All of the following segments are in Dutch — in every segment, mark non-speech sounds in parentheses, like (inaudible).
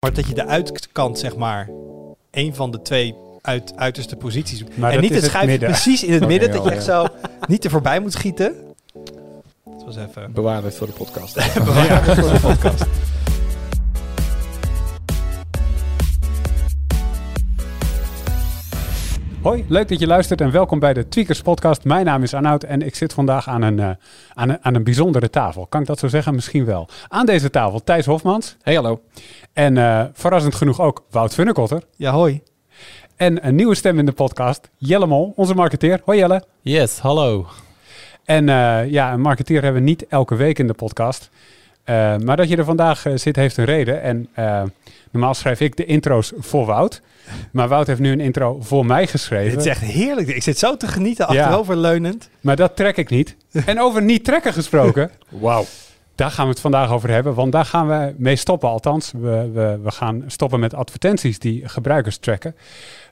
Maar dat je de uitkant, zeg maar, een van de twee uit, uiterste posities. Maar en niet het het schuifje midden. precies in het (laughs) midden, dat je echt zo niet er voorbij moet schieten. Dat was even Bewaar dit voor de podcast. (laughs) bewaard voor de podcast. Hoi, leuk dat je luistert en welkom bij de Tweakers Podcast. Mijn naam is Arnoud en ik zit vandaag aan een, eh, aan, een, aan een bijzondere tafel. Kan ik dat zo zeggen? Misschien wel. Aan deze tafel Thijs Hofmans Hey, hallo. en eh, verrassend genoeg ook Wout Funnekotter. Ja, hoi. En een nieuwe stem in de podcast, Jelle Mol, onze marketeer. Hoi Jelle. Yes, hallo. En eh, ja, een marketeer hebben we niet elke week in de podcast. Eh, maar dat je er vandaag zit, heeft een reden. En eh, normaal schrijf ik de intro's voor Wout. Maar Wout heeft nu een intro voor mij geschreven. Het is echt heerlijk. Ik zit zo te genieten, Ja. achteroverleunend. Maar dat trek ik niet. (laughs) En over niet trekken gesproken. (laughs) Wauw. Daar gaan we het vandaag over hebben. Want daar gaan we mee stoppen. Althans, we, we, we gaan stoppen met advertenties die gebruikers tracken.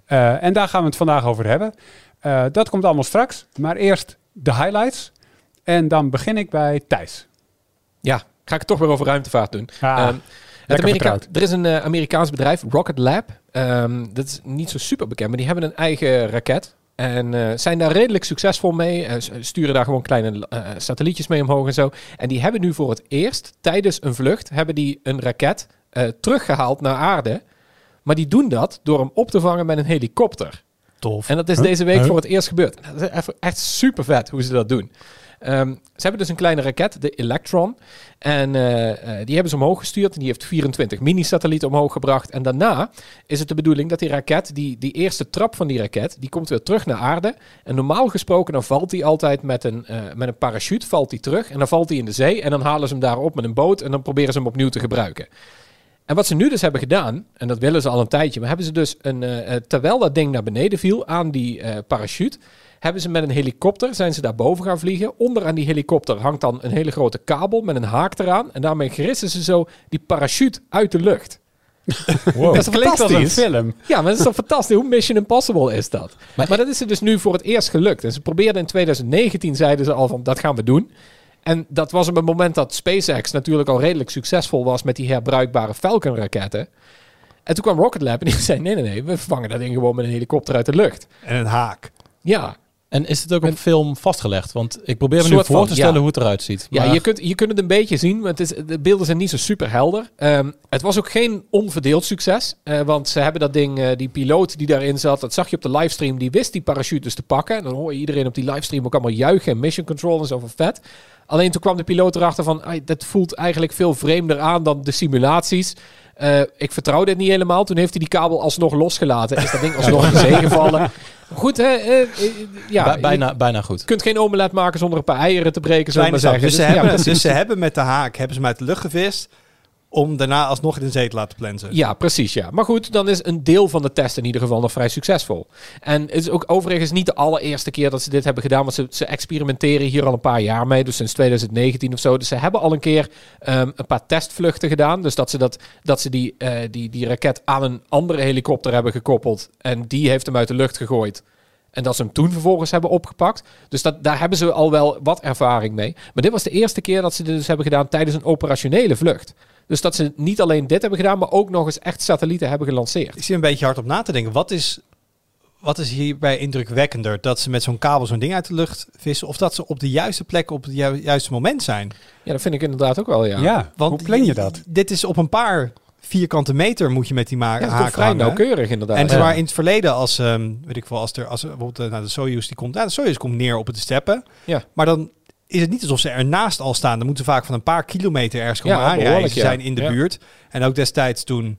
Eh, en daar gaan we het vandaag over hebben. Eh, dat komt allemaal straks. Maar eerst de highlights. En dan begin ik bij Thijs. Ja, ga ik het toch weer over ruimtevaart doen. Ah, Ehm, Amerika er is een eh, Amerikaans bedrijf, Rocket Lab. Ehm, dat is niet zo super bekend, maar die hebben een eigen raket. En eh, zijn daar redelijk succesvol mee. S- sturen daar gewoon kleine satellietjes mee omhoog en zo. En die hebben nu voor het eerst tijdens een vlucht hebben die een raket eh, teruggehaald naar aarde. Maar die doen dat door hem op te vangen met een helikopter. Tof. En dat is Huh? deze week Huh? voor het eerst gebeurd. Dat is echt super vet hoe ze dat doen. Ehm, ze hebben dus een kleine raket, de Electron. En eh, eh, die hebben ze omhoog gestuurd. En die heeft 24 mini-satellieten omhoog gebracht. En daarna is het de bedoeling dat die raket, die, die eerste trap van die raket, die komt weer terug naar aarde. En normaal gesproken dan valt die altijd met een, eh, met een parachute valt die terug. En dan valt hij in de zee. En dan halen ze hem daar op met een boot. En dan proberen ze hem opnieuw te gebruiken. En wat ze nu dus hebben gedaan, en dat willen ze al een tijdje, maar hebben ze dus een, terwijl dat ding naar beneden viel aan die parachute, hebben ze met een helikopter, zijn ze daar boven gaan vliegen. Onder aan die helikopter hangt dan een hele grote kabel met een haak eraan. En daarmee gerissen ze zo die parachute uit de lucht. Wow. Dat klinkt als een film. Ja, maar dat is toch fantastisch? Hoe Mission Impossible is dat? Maar, dat is er dus nu voor het eerst gelukt. En ze probeerden in 2019, zeiden ze al van, dat gaan we doen. En dat was op het moment dat SpaceX natuurlijk al redelijk succesvol was met die herbruikbare Falcon-raketten. En toen kwam Rocket Lab en die (laughs) zei, nee, nee, nee, we vervangen dat ding gewoon met een helikopter uit de lucht. En een haak. Ja, En is het ook op film vastgelegd? Want ik probeer me nu voor van, te stellen ja. hoe het eruit ziet. Ja, Maar je kunt, je kunt het een beetje zien, maar het is, de beelden zijn niet zo super helder. Ehm, het was ook geen onverdeeld succes, eh, want ze hebben dat ding, eh, die piloot die daarin zat, dat zag je op de livestream, die wist die parachute dus te pakken. En dan hoor je iedereen op die livestream ook allemaal juichen en mission control en zo van vet. Alleen toen kwam de piloot erachter van, "Ai, dat voelt eigenlijk veel vreemder aan dan de simulaties. Eh, ik vertrouw dit niet helemaal. Toen heeft hij die kabel alsnog losgelaten. Is dat ding alsnog in de zee gevallen. (laughs) Goed, hè? eh, eh, ja, bij- bijna, bijna goed. je kunt geen omelet maken zonder een paar eieren te breken, maar zeggen. Dus, ze ja, hebben, precies. dus ze hebben met de haak hebben ze hem uit de lucht gevist. Om daarna alsnog in de zee te laten plensen. Ja, precies, ja. Maar goed, dan is een deel van de test in ieder geval nog vrij succesvol. En het is ook overigens niet de allereerste keer dat ze dit hebben gedaan, want ze, ze experimenteren hier al een paar jaar mee, dus sinds 2019 of zo. Dus ze hebben al een keer ehm, een paar testvluchten gedaan, dus dat ze, dat, dat ze die, eh, die, die raket aan een andere helikopter hebben gekoppeld en die heeft hem uit de lucht gegooid. En dat ze hem toen vervolgens hebben opgepakt. Dus dat, daar hebben ze al wel wat ervaring mee. Maar dit was de eerste keer dat ze dit dus hebben gedaan tijdens een operationele vlucht. Dus dat ze niet alleen dit hebben gedaan, maar ook nog eens echt satellieten hebben gelanceerd. Ik zie een beetje hard op na te denken. Wat is, wat is hierbij indrukwekkender? Dat ze met zo'n kabel zo'n ding uit de lucht vissen? Of dat ze op de juiste plek op het ju- juiste moment zijn? Ja, dat vind ik inderdaad ook wel, ja. Ja, Want hoe plan je dat? Dit is op een paar vierkante meter moet je met die ma- Ja, komt vrij hangen. nauwkeurig inderdaad. En Ja. maar in het verleden, als, ehm, weet ik wel, als er, als er bijvoorbeeld nou, de Soyuz die komt, nou, de Soyuz komt neer op het steppen. Ja. Maar dan is het niet alsof ze ernaast al staan. Dan moeten ze vaak van een paar kilometer ergens komen Ja, aanrijden. Ze zijn in de Ja. buurt. En ook destijds toen,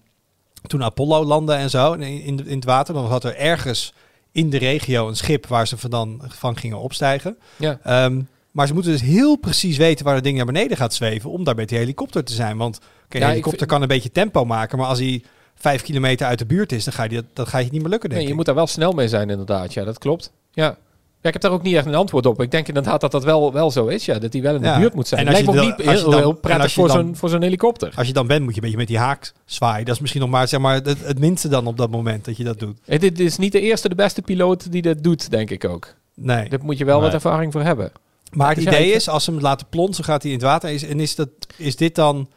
toen Apollo landde en zo in, in, het water, dan had er ergens in de regio een schip waar ze van, dan, van gingen opstijgen. Ja. Ehm, maar ze moeten dus heel precies weten waar het ding naar beneden gaat zweven om daar met die helikopter te zijn. Want een ik helikopter kan een beetje tempo maken, maar als hij vijf kilometer uit de buurt is, dan ga je, die- dat gaat je niet meer lukken, denk Nee, je ik. moet daar wel snel mee zijn inderdaad. Ja, dat klopt. Ja. Ja, ik heb daar ook niet echt een antwoord op. Ik denk inderdaad dat dat wel, wel zo is. Ja, dat die wel in de Ja. buurt moet zijn. En als Lijkt me je ook dan- niet als je heel, prettig voor zo'n voor zo'n helikopter. Als je dan bent, moet je een beetje met die haak zwaaien. Dat is misschien nog maar, zeg maar het, het minste dan op dat moment dat je dat doet. Eh, Dit is niet de eerste, de beste piloot die dit doet, denk ik ook. Nee. Daar moet je wel Nee. wat ervaring voor hebben. Maar het idee is, als ze hem laten plonsen, gaat hij in het water. En is, dat, is dit dan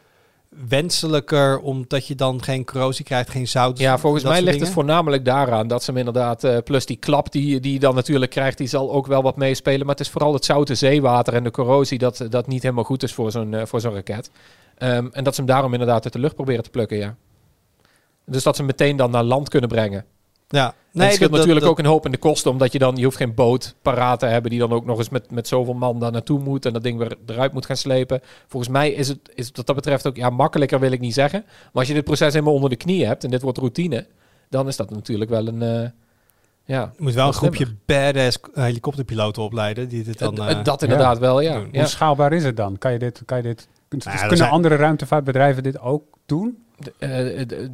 wenselijker, omdat je dan geen corrosie krijgt, geen zout. Ja, volgens mij ligt het voornamelijk daaraan dat ze hem inderdaad, eh, plus die klap die, die je dan natuurlijk krijgt, die zal ook wel wat meespelen. Maar het is vooral het zoute zeewater en de corrosie dat, dat niet helemaal goed is voor zo'n eh, voor zo'n raket. Ehm, en dat ze hem daarom inderdaad uit de lucht proberen te plukken, ja. Dus dat ze hem meteen dan naar land kunnen brengen. Ja, Nee, het scheelt dat- natuurlijk dat- ook een hoop in de kosten, omdat je dan, je hoeft geen boot paraat te hebben die dan ook nog eens met, met zoveel man daar naartoe moet en dat ding weer eruit moet gaan slepen. Volgens mij is het, is het wat dat betreft ook, ja, makkelijker wil ik niet zeggen. Maar als je dit proces helemaal onder de knie hebt en dit wordt routine, dan is dat natuurlijk wel een, eh, ja. Je moet wel een slimmer. groepje badass helikopterpiloten opleiden die dit dan... Eh, eh, dat inderdaad wel, ja. ja. Hoe schaalbaar is het dan? Kan je dit, kan je dit, dus ja, er kunnen zijn- andere ruimtevaartbedrijven dit ook doen? Eh, eh,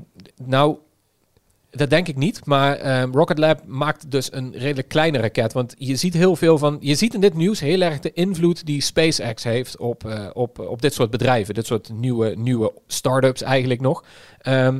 nou, dat denk ik niet. Maar ehm, Rocket Lab maakt dus een redelijk kleine raket. Want je ziet heel veel van. Je ziet in dit nieuws heel erg de invloed die SpaceX heeft op, eh, op, op dit soort bedrijven. Dit soort nieuwe, nieuwe start-ups eigenlijk nog. Ehm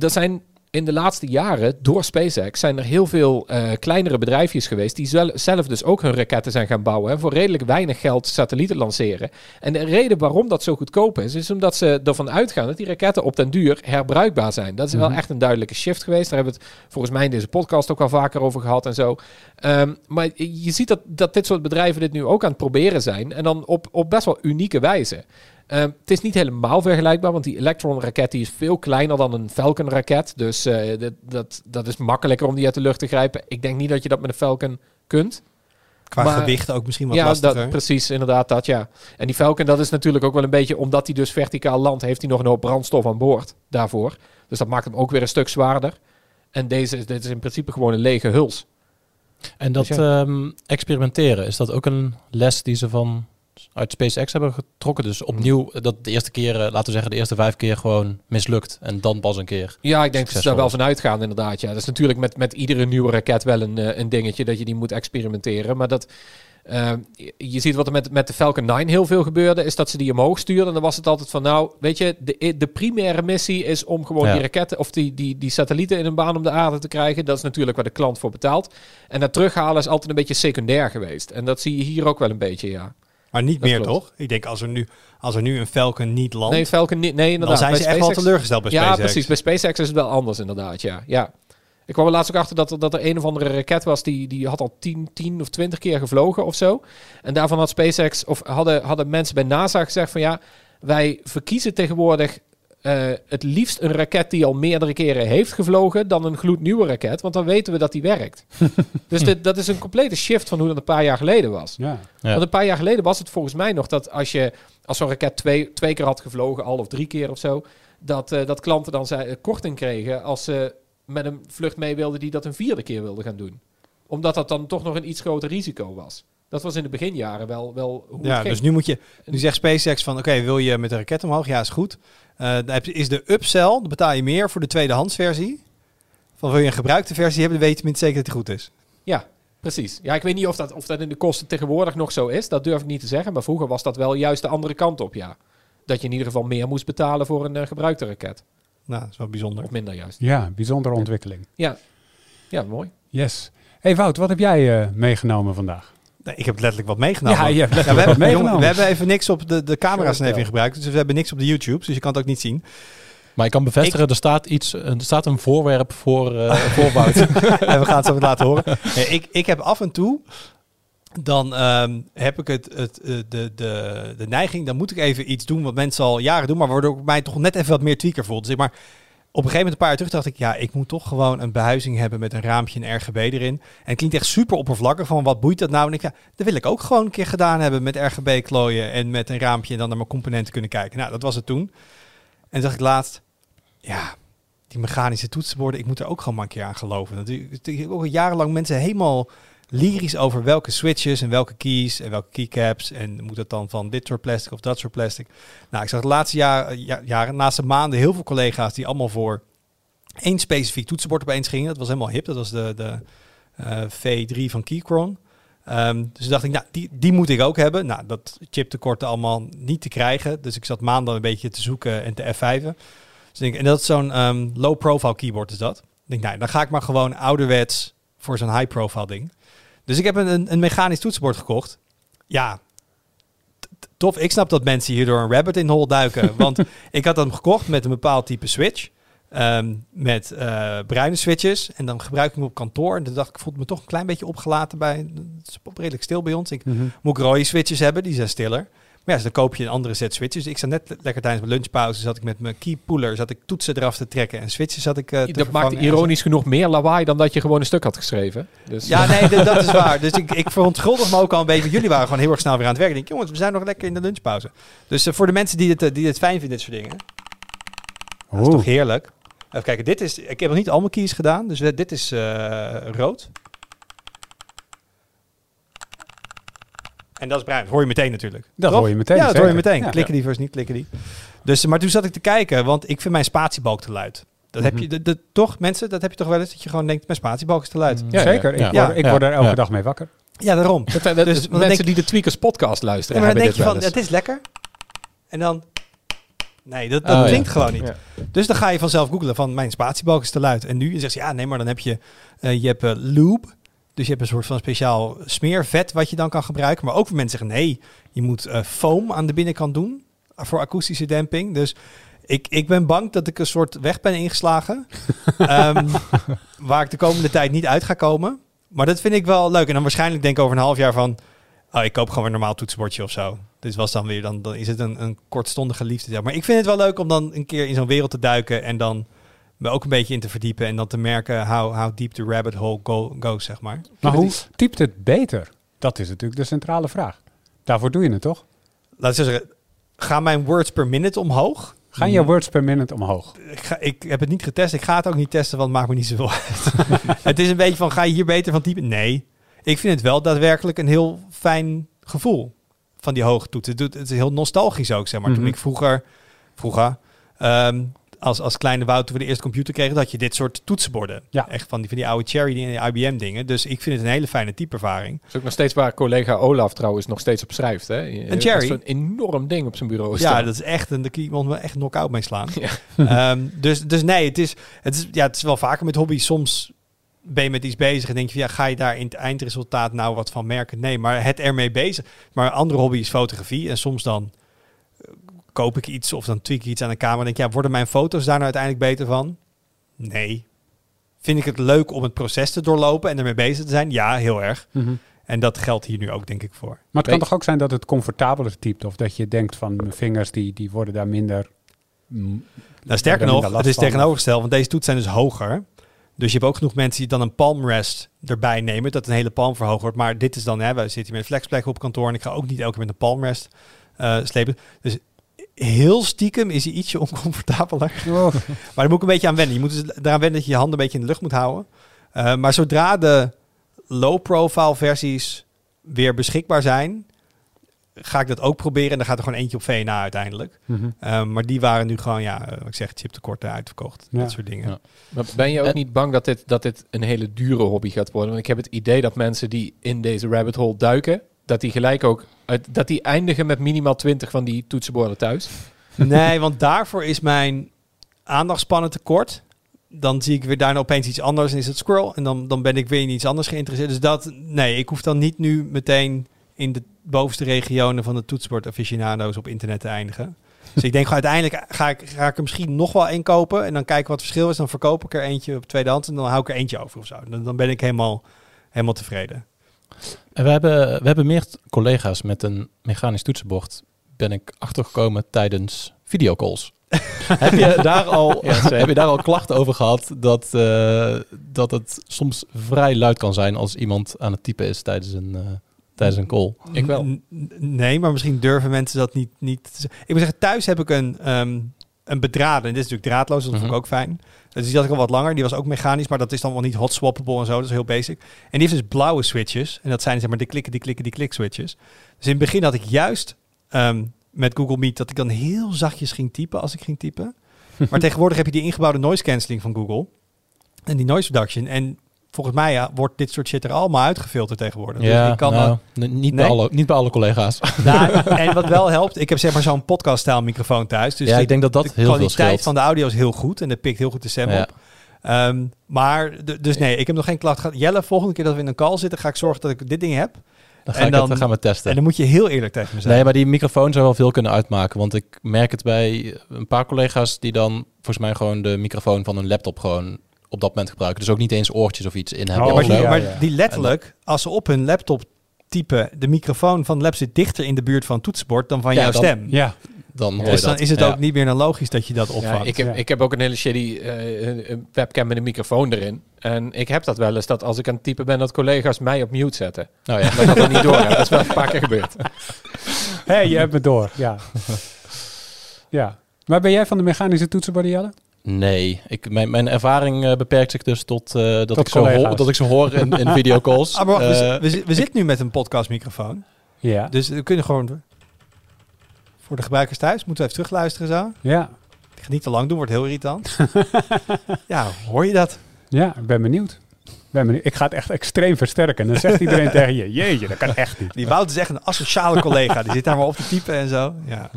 er zijn in de laatste jaren door SpaceX zijn er heel veel eh, kleinere bedrijfjes geweest die zel- zelf dus ook hun raketten zijn gaan bouwen en voor redelijk weinig geld satellieten lanceren. En de reden waarom dat zo goedkoop is, is omdat ze ervan uitgaan dat die raketten op den duur herbruikbaar zijn. Dat is wel Mhm. echt een duidelijke shift geweest. Daar hebben we het volgens mij in deze podcast ook al vaker over gehad en zo. Ehm, maar je ziet dat, dat dit soort bedrijven dit nu ook aan het proberen zijn en dan op, op best wel unieke wijze. Ehm, het is niet helemaal vergelijkbaar, want die Electron-raket die is veel kleiner dan een Falcon-raket. Dus eh, dat, dat, dat is makkelijker om die uit de lucht te grijpen. Ik denk niet dat je dat met een Falcon kunt. qua maar- gewicht ook misschien wat ja, lastiger. dat, precies, inderdaad dat, ja. En die Falcon, dat is natuurlijk ook wel een beetje... omdat hij dus verticaal landt, heeft hij nog een hoop brandstof aan boord daarvoor. Dus dat maakt hem ook weer een stuk zwaarder. En deze dit is in principe gewoon een lege huls. En dat Dus ehm, experimenteren, is dat ook een les die ze van uit SpaceX hebben getrokken? Dus opnieuw, dat de eerste keer, eh, laten we zeggen, de eerste vijf keer gewoon mislukt. En dan pas een keer. Ja, ik denk dat ze daar wel van uitgaan, inderdaad. Ja. Dat is natuurlijk met, met iedere nieuwe raket wel een, eh, een dingetje dat je die moet experimenteren. Maar dat, eh, je- je ziet wat er met, met de Falcon 9 heel veel gebeurde, is dat ze die omhoog stuurden. En dan was het altijd van, nou, weet je, de, de primaire missie is om gewoon Ja. die raketten of die, die, die satellieten in een baan om de aarde te krijgen. Dat is natuurlijk waar de klant voor betaalt. En dat terughalen is altijd een beetje secundair geweest. En dat zie je hier ook wel een beetje, ja. Maar niet Dat meer, klopt. toch? Ik denk als er nu, als er nu een Falcon niet landt, Nee, Falcon niet. Nee, inderdaad. dan zijn Bij ze echt wel teleurgesteld bij ja, SpaceX. precies. Bij SpaceX is het wel anders inderdaad, ja. ja. Ik kwam er laatst ook achter dat er, dat er een of andere raket was... die, die had al 10, 10 of 20 keer gevlogen of zo. En daarvan had SpaceX... of hadden, hadden mensen bij NASA gezegd van... ja, wij verkiezen tegenwoordig... eh, het liefst een raket die al meerdere keren heeft gevlogen... dan een gloednieuwe raket, want dan weten we dat die werkt. (laughs) dus dit, dat is een complete shift van hoe dat een paar jaar geleden was. Ja. Ja. Want een paar jaar geleden was het volgens mij nog dat als je als zo'n raket twee, twee keer had gevlogen, al of drie keer of zo, dat, eh, dat klanten dan zei, eh, korting kregen als ze met een vlucht mee wilden die dat een vierde keer wilden gaan doen. Omdat dat dan toch nog een iets groter risico was. Dat was in de beginjaren wel, wel hoe Ja, dus nu moet je, nu zegt SpaceX van, oké, wil je met een raket omhoog? Ja, is goed. Eh, je- is de upsell, dan betaal je meer voor de tweedehands versie. Van wil je een gebruikte versie hebben, dan weet je tenminste zeker dat die goed is. Ja, precies. Ja, ik weet niet of dat, of dat in de kosten tegenwoordig nog zo is. Dat durf ik niet te zeggen. Maar vroeger was dat wel juist de andere kant op, ja. Dat je in ieder geval meer moest betalen voor een eh, gebruikte raket. Nou, dat is wel bijzonder. Of minder juist. ja, bijzondere ontwikkeling. Ja, ja mooi. Yes. Hey Wout, wat heb jij eh, meegenomen vandaag? Nee, ik heb letterlijk wat meegenomen. ja, je hebt Ja, we, hebben, meegenomen. we hebben even niks op de, de camera's even in gebruikt. Dus we hebben niks op de YouTube, dus je kan het ook niet zien. Maar ik kan bevestigen, er staat iets, er staat een voorwerp voor, eh voor Wout. en we gaan het zo laten horen. Nee, ik, ik heb af en toe, dan ehm, heb ik het, het, eh, de, de, de neiging, dan moet ik even iets doen wat mensen al jaren doen, maar waardoor ik mij toch net even wat meer tweaker voel. Dus maar op een gegeven moment, een paar jaar terug, dacht ik, ja, ik moet toch gewoon een behuizing hebben met een raampje en RGB erin. En het klinkt echt super oppervlakkig van, wat boeit dat nou? En ik, ja, dat wil ik ook gewoon een keer gedaan hebben met RGB klooien en met een raampje en dan naar mijn componenten kunnen kijken. Nou, dat was het toen. En dacht ik laatst, ja, die mechanische toetsenborden, ik moet er ook gewoon maar een keer aan geloven. Natuurlijk, ik heb jarenlang mensen helemaal lyrisch over welke switches en welke keys en welke keycaps. En moet het dan van dit soort plastic of dat soort plastic. Nou, ik zag de laatste jaren, ja, jaren naast de maanden heel veel collega's die allemaal voor één specifiek toetsenbord opeens gingen. Dat was helemaal hip. Dat was de, de eh, V3 van Keychron. Ehm, dus dacht ik, nou, die, die moet ik ook hebben. Nou, dat chiptekorten allemaal niet te krijgen. Dus ik zat maanden een beetje te zoeken en te F5'en. Dus denk, en dat is zo'n ehm, low-profile keyboard is dat. Ik denk, nou, dan ga ik maar gewoon ouderwets voor zo'n high-profile ding. Dus ik heb een, een, mechanisch toetsenbord gekocht. Ja, tof. Ik snap dat mensen hierdoor een rabbit in hole duiken. (laughs) want ik had hem gekocht met een bepaald type switch. ehm, met eh, bruine switches. En dan gebruik ik hem op kantoor. En toen dacht ik, ik voelde me toch een klein beetje opgelaten bij... Het is redelijk stil bij ons. Ik Mhm. moet rode switches hebben, die zijn stiller. Maar ja, dus dan koop je een andere set switches. Ik zat net le- lekker tijdens mijn lunchpauze, zat ik met mijn keypooler, zat ik toetsen eraf te trekken en switches zat ik eh, te Dat maakt ironisch genoeg meer lawaai dan dat je gewoon een stuk had geschreven. Dus, Ja, nee, dat is (laughs) waar. Dus ik, ik verontschuldig me ook al een beetje. Jullie waren gewoon heel erg snel weer aan het werk. Ik denk, jongens, we zijn nog lekker in de lunchpauze. Dus eh, voor de mensen die het, eh, die het fijn vinden, dit soort dingen. Dat is toch heerlijk. Even kijken, dit is, ik heb nog niet al mijn keys gedaan. Dus dit is eh, rood. En dat is bruin. Dat hoor je meteen natuurlijk. Dat Toch? hoor je meteen, Ja, dat hoor je meteen. Ja. Klikken die versus niet, klikken die. Dus, maar toen zat ik te kijken, want ik vind mijn spatiebalk te luid. Dat heb Mhm. je, dat, toch mensen, dat heb je toch wel eens, dat je gewoon denkt, mijn spatiebalk is te luid. Mm. Zeker. Ja. Ik, word, ik Ja. word er elke Ja. dag mee wakker. Ja, daarom. Dat, dat, Dus mensen denk- die de Tweakers podcast luisteren Ja, maar dan hebben denk je van, het is lekker. En dan, nee, dat, dat Oh, ja. klinkt gewoon niet. Ja. Dus dan ga je vanzelf googlen van, mijn spatiebalk is te luid. En nu zegt ze, ja, nee, maar dan heb je, eh, je hebt lube. Dus je hebt een soort van speciaal smeervet wat je dan kan gebruiken. Maar ook voor mensen zeggen, nee, je moet eh, foam aan de binnenkant doen voor akoestische demping. Dus ik, ik ben bang dat ik een soort weg ben ingeslagen. (laughs) Ehm, waar ik de komende tijd niet uit ga komen. Maar dat vind ik wel leuk. En dan waarschijnlijk denk ik over een half jaar van... Oh, ik koop gewoon een normaal toetsenbordje of zo. Dit was dan weer, dan, dan is het een, een kortstondige liefde. Maar ik vind het wel leuk om dan een keer in zo'n wereld te duiken... en dan me ook een beetje in te verdiepen... en dan te merken how, how deep the rabbit hole go, goes, zeg maar. Maar hoe typt het beter? Dat is natuurlijk de centrale vraag. Daarvoor doe je het toch? Laat ik zo zeggen, gaan mijn words per minute omhoog? Gaan je words per minute omhoog? Ik, ga, ik heb het niet getest. Ik ga het ook niet testen, want het maakt me niet zoveel uit. (laughs) het is een beetje van, ga je hier beter van typen? Nee. Ik vind het wel daadwerkelijk een heel fijn gevoel van die hoge toets. Het, doet, het is heel nostalgisch ook, zeg maar. Mhm. Toen ik vroeger, vroeger ehm, als, als kleine Wout, toen we de eerste computer kregen, dat je dit soort toetsenborden. Ja. Echt van die, van die oude Cherry die IBM dingen. Dus ik vind het een hele fijne typeervaring. Dat is ook nog steeds waar collega Olaf trouwens nog steeds op schrijft. Hè? Een cherry? Dat is Zo'n enorm ding op zijn bureau Ja, staan. dat is echt een, daar je iemand wel echt knock-out mee slaan. Ja. (laughs) Ehm, dus, dus nee, het is, het, is, ja, het is wel vaker met hobby. Soms ben je met iets bezig en denk je, ja, ga je daar in het eindresultaat nou wat van merken? Nee, maar het ermee bezig. Maar een andere hobby is fotografie. En soms dan koop ik iets of dan tweak ik iets aan de camera. En denk ik, ja, worden mijn foto's daar nou uiteindelijk beter van? Nee. Vind ik het leuk om het proces te doorlopen en ermee bezig te zijn? Ja, heel erg. En dat geldt hier nu ook, denk ik, voor. Maar het kan Weet- toch ook zijn dat het comfortabeler typt? Of dat je denkt van mijn vingers die, die worden daar minder... Nou, sterker nog, het is tegenovergesteld, want deze toetsen zijn dus hoger. Dus je hebt ook genoeg mensen die dan een palmrest erbij nemen, dat een hele palm verhoogd wordt. Maar dit is dan, hè, we zitten hier met een flexplek op kantoor en ik ga ook niet elke keer met een palmrest eh, slepen. Dus heel stiekem is hij ietsje (laughs) oncomfortabeler. Oh, Maar daar moet ik een beetje aan wennen. Je moet dus eraan wennen dat je je handen een beetje in de lucht moet houden. Eh, maar zodra de low-profile versies weer beschikbaar zijn, ga ik dat ook proberen. En dan gaat er gewoon eentje op VNA uiteindelijk. Um, maar die waren nu gewoon, ja, eh, wat ik zeg, chiptekorten uitverkocht. Ja. Dat soort dingen. Ja. Maar ben je ook En- niet bang dat dit, dat dit een hele dure hobby gaat worden? Want ik heb het idee dat mensen die in deze rabbit hole duiken, dat die gelijk ook dat die eindigen met minimaal 20 van die toetsenborden thuis. Nee, want daarvoor is mijn aandachtspannen te kort. Dan zie ik weer daarna opeens iets anders en is het squirrel. En dan, dan ben ik weer in iets anders geïnteresseerd. Dus dat, nee, ik hoef dan niet nu meteen in de bovenste regionen van de toetsenbord aficionado's op internet te eindigen. Dus ik denk uiteindelijk ga ik, ga ik er misschien nog wel één kopen. En dan kijken wat het verschil is. Dan verkoop ik er eentje op tweedehands. En dan hou ik er eentje over of zo. Dan, dan ben ik helemaal, helemaal tevreden. En we hebben, we hebben meer collega's met een mechanisch toetsenbord. Ben ik achtergekomen tijdens videocalls. (laughs) heb, je daar al, (laughs) heb je daar al klachten over gehad dat, eh, dat het soms vrij luid kan zijn als iemand aan het typen is tijdens een, eh, tijdens een call? Ik wel. N- Nee, maar misschien durven mensen dat niet. niet ik moet zeggen, thuis heb ik een, ehm, een bedraden. En dit is natuurlijk draadloos, dat vond ik Mhm. ook fijn. Dus die had ik al wat langer. Die was ook mechanisch, maar dat is dan wel niet hot swappable en zo. Dat is heel basic. En die heeft dus blauwe switches. En dat zijn zeg maar de klikken, die klikken, die klik switches. Dus in het begin had ik juist ehm, met Google Meet dat ik dan heel zachtjes ging typen als ik ging typen. (laughs) maar tegenwoordig heb je die ingebouwde noise cancelling van Google. En die noise reduction. En volgens mij ja, wordt dit soort shit er allemaal uitgefilterd tegenwoordig. dus ik kan nou, niet, bij alle, niet bij alle collega's. (laughs) nou, en wat wel helpt, ik heb zeg maar zo'n podcast-stijl microfoon thuis. Dus ja, de, ik denk dat dat de heel kwaliteit van de audio is heel goed en dat pikt heel goed de stem Ja. op. Ehm, maar, dus nee, ik heb nog geen klacht gehad. Jelle, volgende keer dat we in een call zitten, ga ik zorgen dat ik dit ding heb. Dan, ga En ik dan- het, dan gaan we testen. En dan moet je heel eerlijk tegen me zijn. Nee, maar die microfoon zou wel veel kunnen uitmaken. Want ik merk het bij een paar collega's die dan volgens mij gewoon de microfoon van hun laptop gewoon op dat moment gebruiken. Dus ook niet eens oortjes of iets in hebben. Oh, Ja, maar die, ja, maar ja. die letterlijk, als ze op hun laptop typen, de microfoon van de lab zit dichter in de buurt van het toetsenbord dan van Ja, jouw dan- stem. Ja, Dan hoor je Dus dan dat. is het Ja. ook niet meer dan logisch dat je dat Ja, opvangt. ik, heb, Ja. ik heb ook een hele shitty eh, webcam met een microfoon erin. En ik heb dat wel eens, dat als ik aan het typen ben, dat collega's mij op mute zetten. Nou ja. Dat dat dan niet door. Dat is wel een paar keer gebeurd. Hé, je hebt me door. Ja. (laughs) ja. Maar ben jij van de mechanische toetsenborden, Jelle? Nee, ik, mijn, mijn ervaring eh, beperkt zich dus tot, eh, dat, Tot ik ze hoor, dat ik ze hoor in, in (laughs) videocalls. Ah, maar wacht, we, Eh, we zitten nu met een podcastmicrofoon. Ja. Dus we kunnen gewoon... Voor de gebruikers thuis moeten we even terugluisteren zo. Ja. Ik ga niet te lang doen, wordt heel irritant. (laughs) ja, hoor je dat? Ja, ik ben benieuwd. Ben benieuwd. Ik ga het echt extreem versterken. Dan zegt iedereen (laughs) tegen je, jeetje, dat kan echt niet. Die Wout is echt een asociale collega. Die zit daar maar op te typen en zo. Ja.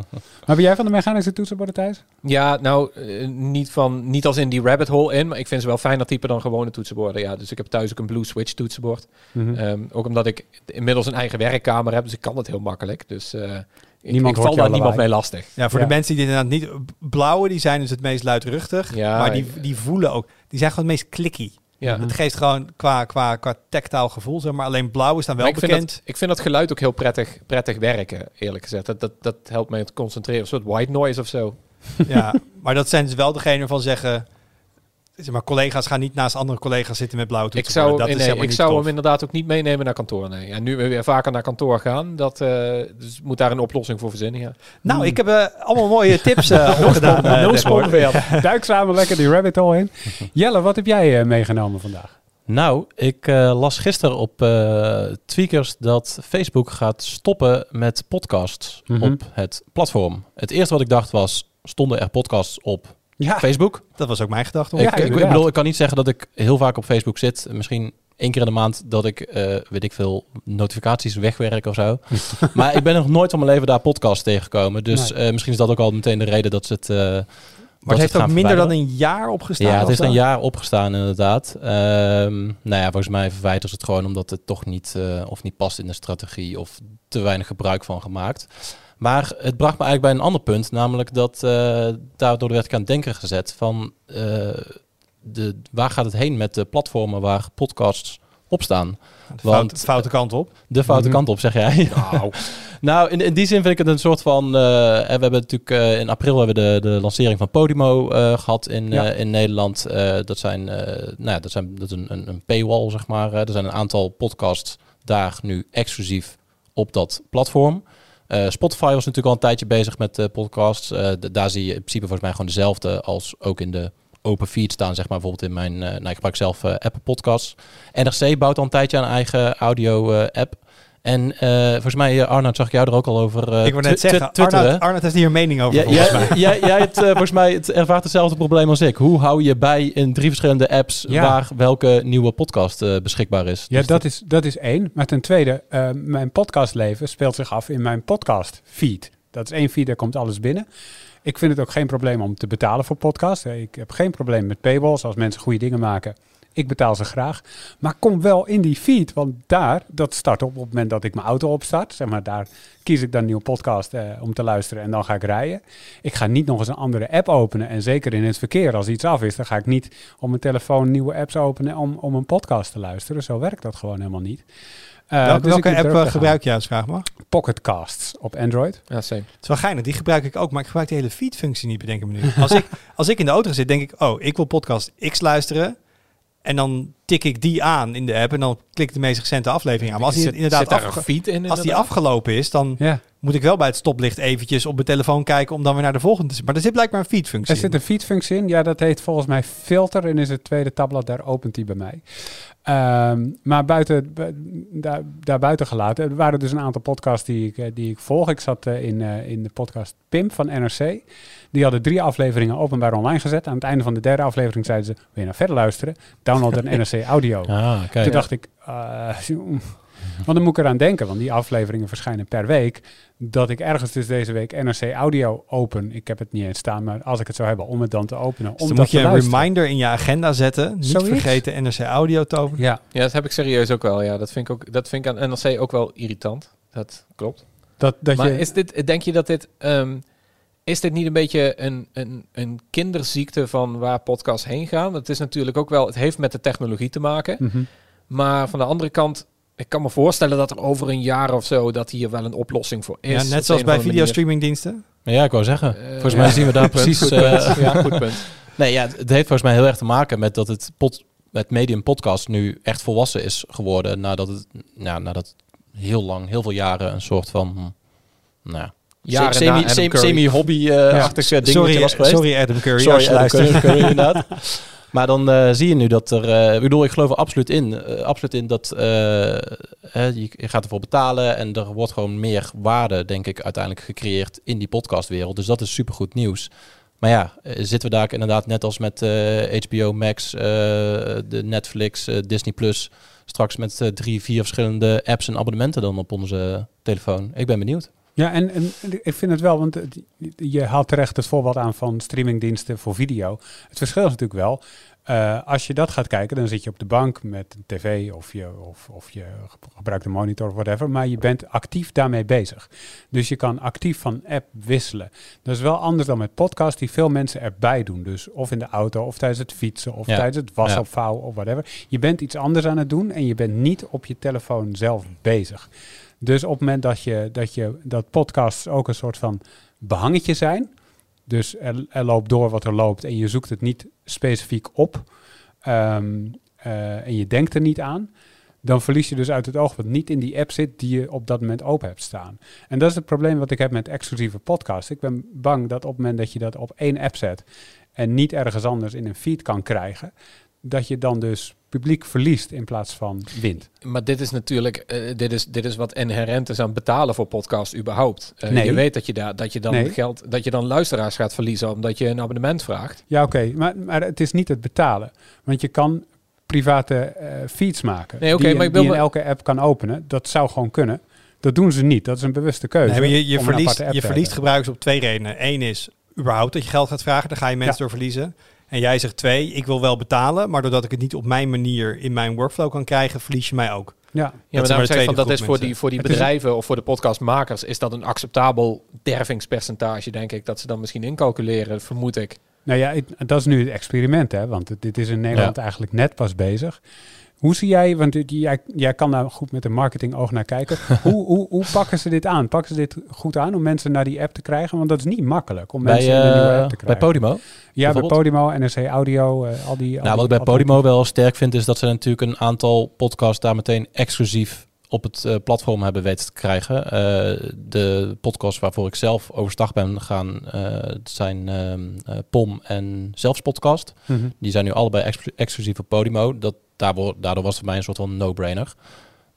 Maar ben jij van de mechanische toetsenborden thuis? Ja, nou, eh, niet, van, niet als in die rabbit hole in. Maar ik vind ze wel fijner typen dan gewone toetsenborden. Ja, dus ik heb thuis ook een Blue Switch toetsenbord. Mhm. Ehm, ook omdat ik inmiddels een eigen werkkamer heb. Dus ik kan het heel makkelijk. Dus eh, ik, Niemand ik hoort val daar niemand mee lastig. ja, voor Ja. de mensen die inderdaad niet... Blauwe, die zijn dus het meest luidruchtig. Ja, maar die, ik- die voelen ook... Die zijn gewoon het meest clicky. Ja. Het geeft gewoon qua, qua, qua tactaal gevoel, zeg maar. Alleen blauw is dan wel Maar ik vind, bekend. dat, ik vind dat geluid ook heel prettig, prettig werken, eerlijk gezegd. Dat, dat, dat helpt mij te concentreren. Een soort white noise of zo. Ja, maar dat zijn dus wel degene van zeggen... Zeg maar, collega's gaan niet naast andere collega's zitten met blauwe Ik toetsenborden. zou, dat is nee, ik niet zou tof. hem inderdaad ook niet meenemen naar kantoor. Nee. Ja, nu we weer vaker naar kantoor gaan. Dat, eh, dus moet daar een oplossing voor verzinnen. Ja. Nou, ik heb eh, allemaal mooie (laughs) tips eh opgedaan. Nul seconden (laughs) Duik samen lekker die rabbit hole in. (laughs) Jelle, wat heb jij eh, meegenomen vandaag? Nou, ik eh, las gisteren op eh, Tweakers dat Facebook gaat stoppen met podcasts Mhm. op het platform. Het eerste wat ik dacht was, stonden er podcasts op Ja, Facebook? Dat was ook mijn gedachte. Ik, ik, bedoel, ik kan niet zeggen dat ik heel vaak op Facebook zit. Misschien één keer in de maand dat ik, eh, weet ik veel, notificaties wegwerk of zo. (laughs) maar ik ben nog nooit van mijn leven daar podcasts tegengekomen. Dus Nee. eh, misschien is dat ook al meteen de reden dat ze het... eh, Maar het heeft ook minder dan een jaar opgestaan. Ja, het heeft een jaar opgestaan inderdaad. Ehm nou ja, volgens mij verwijderen ze het gewoon omdat het toch niet, eh, of niet past in de strategie of te weinig gebruik van gemaakt. Maar het bracht me eigenlijk bij een ander punt, namelijk dat eh, daardoor werd ik aan het denken gezet van eh, de, waar gaat het heen met de platformen waar podcasts op staan? De Want- foute, foute kant op. De foute Mhm. kant op, zeg jij? Nou, (laughs) Nou, in, in die zin vind ik het een soort van. eh, we hebben natuurlijk eh, in april hebben we de, de lancering van Podimo eh, gehad in, Ja. eh, in Nederland. Eh, dat zijn, eh, nou ja, dat zijn dat is een, een, een paywall, zeg maar. Er zijn een aantal podcasts daar nu exclusief op dat platform. Eh, Spotify was natuurlijk al een tijdje bezig met eh, podcasts. Eh, daar zie je in principe volgens mij gewoon dezelfde als ook in de open feed staan, zeg maar bijvoorbeeld in mijn, nou, ik gebruik zelf Apple Podcasts. NRC bouwt al een tijdje een eigen audio app. En eh, volgens mij, eh, Arnoud, zag ik jou er ook al over eh, ik wil twi- net zeggen. Arnold, Arnold heeft hier mening over. Ja, volgens jij, mij. jij, jij hebt volgens mij het ervaart hetzelfde probleem als ik. Hoe hou je bij in drie verschillende apps Ja. waar welke nieuwe podcast beschikbaar is? Ja, Dus dat is, dat is één. Maar ten tweede, mijn podcastleven speelt zich af in mijn podcast feed. Dat is één feed, daar komt alles binnen. Ik vind het ook geen probleem om te betalen voor podcasts. Eh, Ik heb geen probleem met paywalls als mensen goede dingen maken. Ik betaal ze graag. Maar kom wel in die feed, want daar, dat start op op het moment dat ik mijn auto opstart. Zeg maar, daar kies ik dan een nieuwe podcast eh, om te luisteren en dan ga ik rijden. Ik ga niet nog eens een andere app openen. En zeker in het verkeer, als iets af is, dan ga ik niet op mijn telefoon nieuwe apps openen om, om een podcast te luisteren. Zo werkt dat gewoon helemaal niet. Eh, Welke, dus welke app eh, gebruik jij als vraag maar? Pocket Casts op Android. ja, same. Het is wel geinig, die gebruik ik ook, maar ik gebruik de hele feed-functie niet, bedenk ik me nu. Als ik, als ik in de auto zit, denk ik, oh, ik wil podcast X luisteren. En dan tik ik die aan in de app en dan klik ik de meest recente aflevering aan. Maar als die inderdaad afge- als die afgelopen is, dan Ja, moet ik wel bij het stoplicht eventjes op mijn telefoon kijken om dan weer naar de volgende te Maar er zit blijkbaar een feed-functie er zit in. een feed-functie in. Ja, dat heet volgens mij filter en is het tweede tabblad, daar opent die bij mij. Ehm, maar buiten, bu- daar, daar buiten gelaten, er waren dus een aantal podcasts die ik, eh, die ik volg. Ik zat eh, in, eh, in de podcast Pim van NRC. Die hadden drie afleveringen openbaar online gezet. Aan het einde van de derde aflevering zeiden ze, wil je nou verder luisteren? Download (laughs) een NRC audio. Ah, kijk. Toen dacht ik, eh, (laughs) Want dan moet ik eraan denken, want die afleveringen verschijnen per week. Dat ik ergens dus deze week NRC Audio open. Ik heb het niet eens staan, maar als ik het zou hebben, om het dan te openen. Dus dan moet je een luisteren. reminder in je agenda zetten. Niet Zoiets. vergeten NRC Audio te openen. Ja, Ja, dat heb ik serieus ook wel. Ja, dat vind ik, ook, dat vind ik aan NRC ook wel irritant. Dat klopt. dat, dat maar je... is dit, denk je dat dit... ehm, is dit niet een beetje een, een, een kinderziekte van waar podcasts heen gaan? Het is natuurlijk ook wel... Het heeft met de technologie te maken. Mhm. Maar van de andere kant... Ik kan me voorstellen dat er over een jaar of zo... dat hier wel een oplossing voor is. Ja, net zoals bij videostreamingdiensten. Maar ja, ik wou zeggen. Eh, volgens ja. mij zien we daar (laughs) precies... Goed eh, punt. ja, goed punt. (laughs) Nee, ja, het heeft volgens mij heel erg te maken met dat het, pod, het medium podcast nu echt volwassen is geworden. Nadat het, ja, nadat heel lang, heel veel jaren een soort van... hm, Nou, ja, Jaren na semi, Adam semi, Curry. semi-hobby-achtig dingetje Sorry, was geweest. sorry Adam Curry. Sorry, Adam Curry, inderdaad. (laughs) Maar dan eh, zie je nu dat er... eh, ik bedoel, ik geloof er absoluut in. eh, absoluut in dat je, gaat ervoor betalen... en er wordt gewoon meer waarde, denk ik, uiteindelijk gecreëerd in die podcastwereld. Dus dat is supergoed nieuws. Maar ja, zitten we daar inderdaad net als met HBO Max, de Netflix, Disney Plus... straks met drie, vier verschillende apps en abonnementen dan op onze telefoon. Ik ben benieuwd. Ja, en, en ik vind het wel, want het- je haalt terecht het voorbeeld aan van streamingdiensten voor video. Het verschil is natuurlijk wel, eh, als je dat gaat kijken, dan zit je op de bank met een tv of je, of, of je ge- gebruikt een monitor of whatever, maar je bent actief daarmee bezig. Dus je kan actief van app wisselen. Dat is wel anders dan met podcast die veel mensen erbij doen. Dus of in de auto, of tijdens het fietsen, of Ja. tijdens het wasopvouwen of whatever. Je bent iets anders aan het doen en je bent niet op je telefoon zelf bezig. Dus op het moment dat je dat, je, dat podcasts ook een soort van behangetje zijn. Dus er, er loopt door wat er loopt en je zoekt het niet specifiek op. ehm, eh, en je denkt er niet aan. Dan verlies je dus uit het oog wat niet in die app zit die je op dat moment open hebt staan. En dat is het probleem wat ik heb met exclusieve podcasts. Ik ben bang dat op het moment dat je dat op één app zet en niet ergens anders in een feed kan krijgen, dat je dan dus publiek verliest in plaats van wint. Maar dit is natuurlijk, eh, dit, is, dit is wat inherent is aan betalen voor podcast überhaupt. Eh, Nee. Je weet dat je, daar, dat, je dan Nee. geld, dat je dan luisteraars gaat verliezen omdat je een abonnement vraagt. Ja, oké, maar, maar het is niet het betalen. Want je kan private eh, feeds maken. Nee, oké, die, je- maar ik wil in elke app kan openen. Dat zou gewoon kunnen. Dat doen ze niet. Dat is een bewuste keuze. Nee, maar je, je om een verliest, je verliest gebruikers op twee redenen. Eén is überhaupt dat je geld gaat vragen. Daar ga je mensen Ja. door verliezen. En jij zegt twee, ik wil wel betalen. Maar doordat ik het niet op mijn manier in mijn workflow kan krijgen, verlies je mij ook. Ja, Ja, maar daarom zeg van, dat is voor die, voor die bedrijven of voor de podcastmakers is dat een acceptabel dervingspercentage, denk ik, dat ze dan misschien incalculeren, vermoed ik. nou ja, dat is nu het experiment, hè? Want dit is in Nederland eigenlijk net pas bezig. Hoe zie jij, want jij, jij kan daar goed met een marketingoog naar kijken. (laughs) hoe, hoe, hoe pakken ze dit aan? Pakken ze dit goed aan om mensen naar die app te krijgen? Want dat is niet makkelijk om Bij, mensen in de nieuwe eh, app te bij krijgen. Podimo. ja, bij? Podimo, NRC Audio, eh, al die... al Nou, wat ik bij. Podimo wel sterk vind, is dat ze natuurlijk een aantal podcasts daar meteen exclusief op het eh, platform hebben weten te krijgen. Eh, de podcasts waarvoor ik zelf overstag ben gegaan, eh, het zijn ehm, eh, POM en Zelfs podcast. Mhm. Die zijn nu allebei exclu- exclusief op Podimo. Dat, daardoor, daardoor was het voor mij een soort van no-brainer.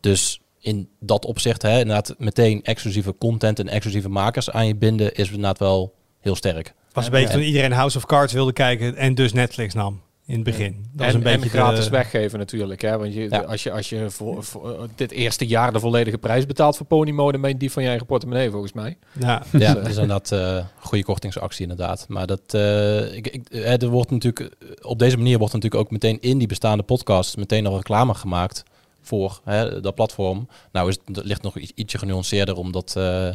Dus in dat opzicht, hè, inderdaad meteen exclusieve content en exclusieve makers aan je binden, is inderdaad wel heel sterk. was een beetje toen iedereen House of Cards wilde kijken en dus Netflix nam in het begin. Dat en, een beetje en gratis de- weggeven natuurlijk. Hè? Want je, Ja. als je, als je voor, voor, dit eerste jaar de volledige prijs betaalt voor Podimo, dan ben je die van je eigen portemonnee volgens mij. Ja. Ja, Dus, dat is inderdaad eh, een goede kortingsactie inderdaad. Maar dat, eh, ik, ik, er wordt natuurlijk, op deze manier wordt natuurlijk ook meteen in die bestaande podcast meteen nog reclame gemaakt voor hè, dat platform. Nou is het, dat ligt nog iets, ietsje genuanceerder, omdat eh, eh,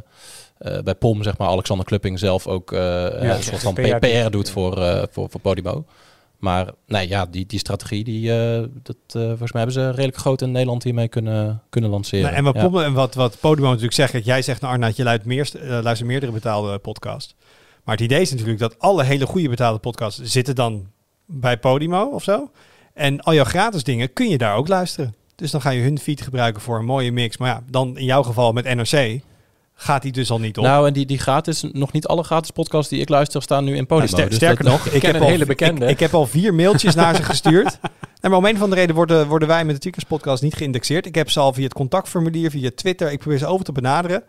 bij POM zeg maar Alexander Klupping zelf ook eh, een soort van (laughs) PR PR, doet. voor, eh, voor, voor Podimo. Maar nee, ja, die, die strategie, die, eh, dat, eh, volgens mij hebben ze redelijk groot in Nederland hiermee kunnen, kunnen lanceren. Nou, en wat, Ja. Wat, wat Podimo natuurlijk zegt, kijk, jij zegt naar Arnaud, je luistert, meer, eh, luistert meerdere betaalde podcasts. Maar het idee is natuurlijk dat alle hele goede betaalde podcasts zitten dan bij Podimo of zo. En al jouw gratis dingen kun je daar ook luisteren. Dus dan ga je hun feed gebruiken voor een mooie mix. Maar ja, dan in jouw geval met NRC gaat die dus al niet op. Nou, en die, die gratis, nog niet alle gratis podcasts die ik luister staan nu in Dus sterker nog, ik heb, een al, hele bekende. Ik, ik heb al vier mailtjes naar ze gestuurd. (laughs) En maar om een van de reden worden, worden wij met de Tweakers podcast niet geïndexeerd. Ik heb ze al via het contactformulier, via Twitter. Ik probeer ze over te benaderen.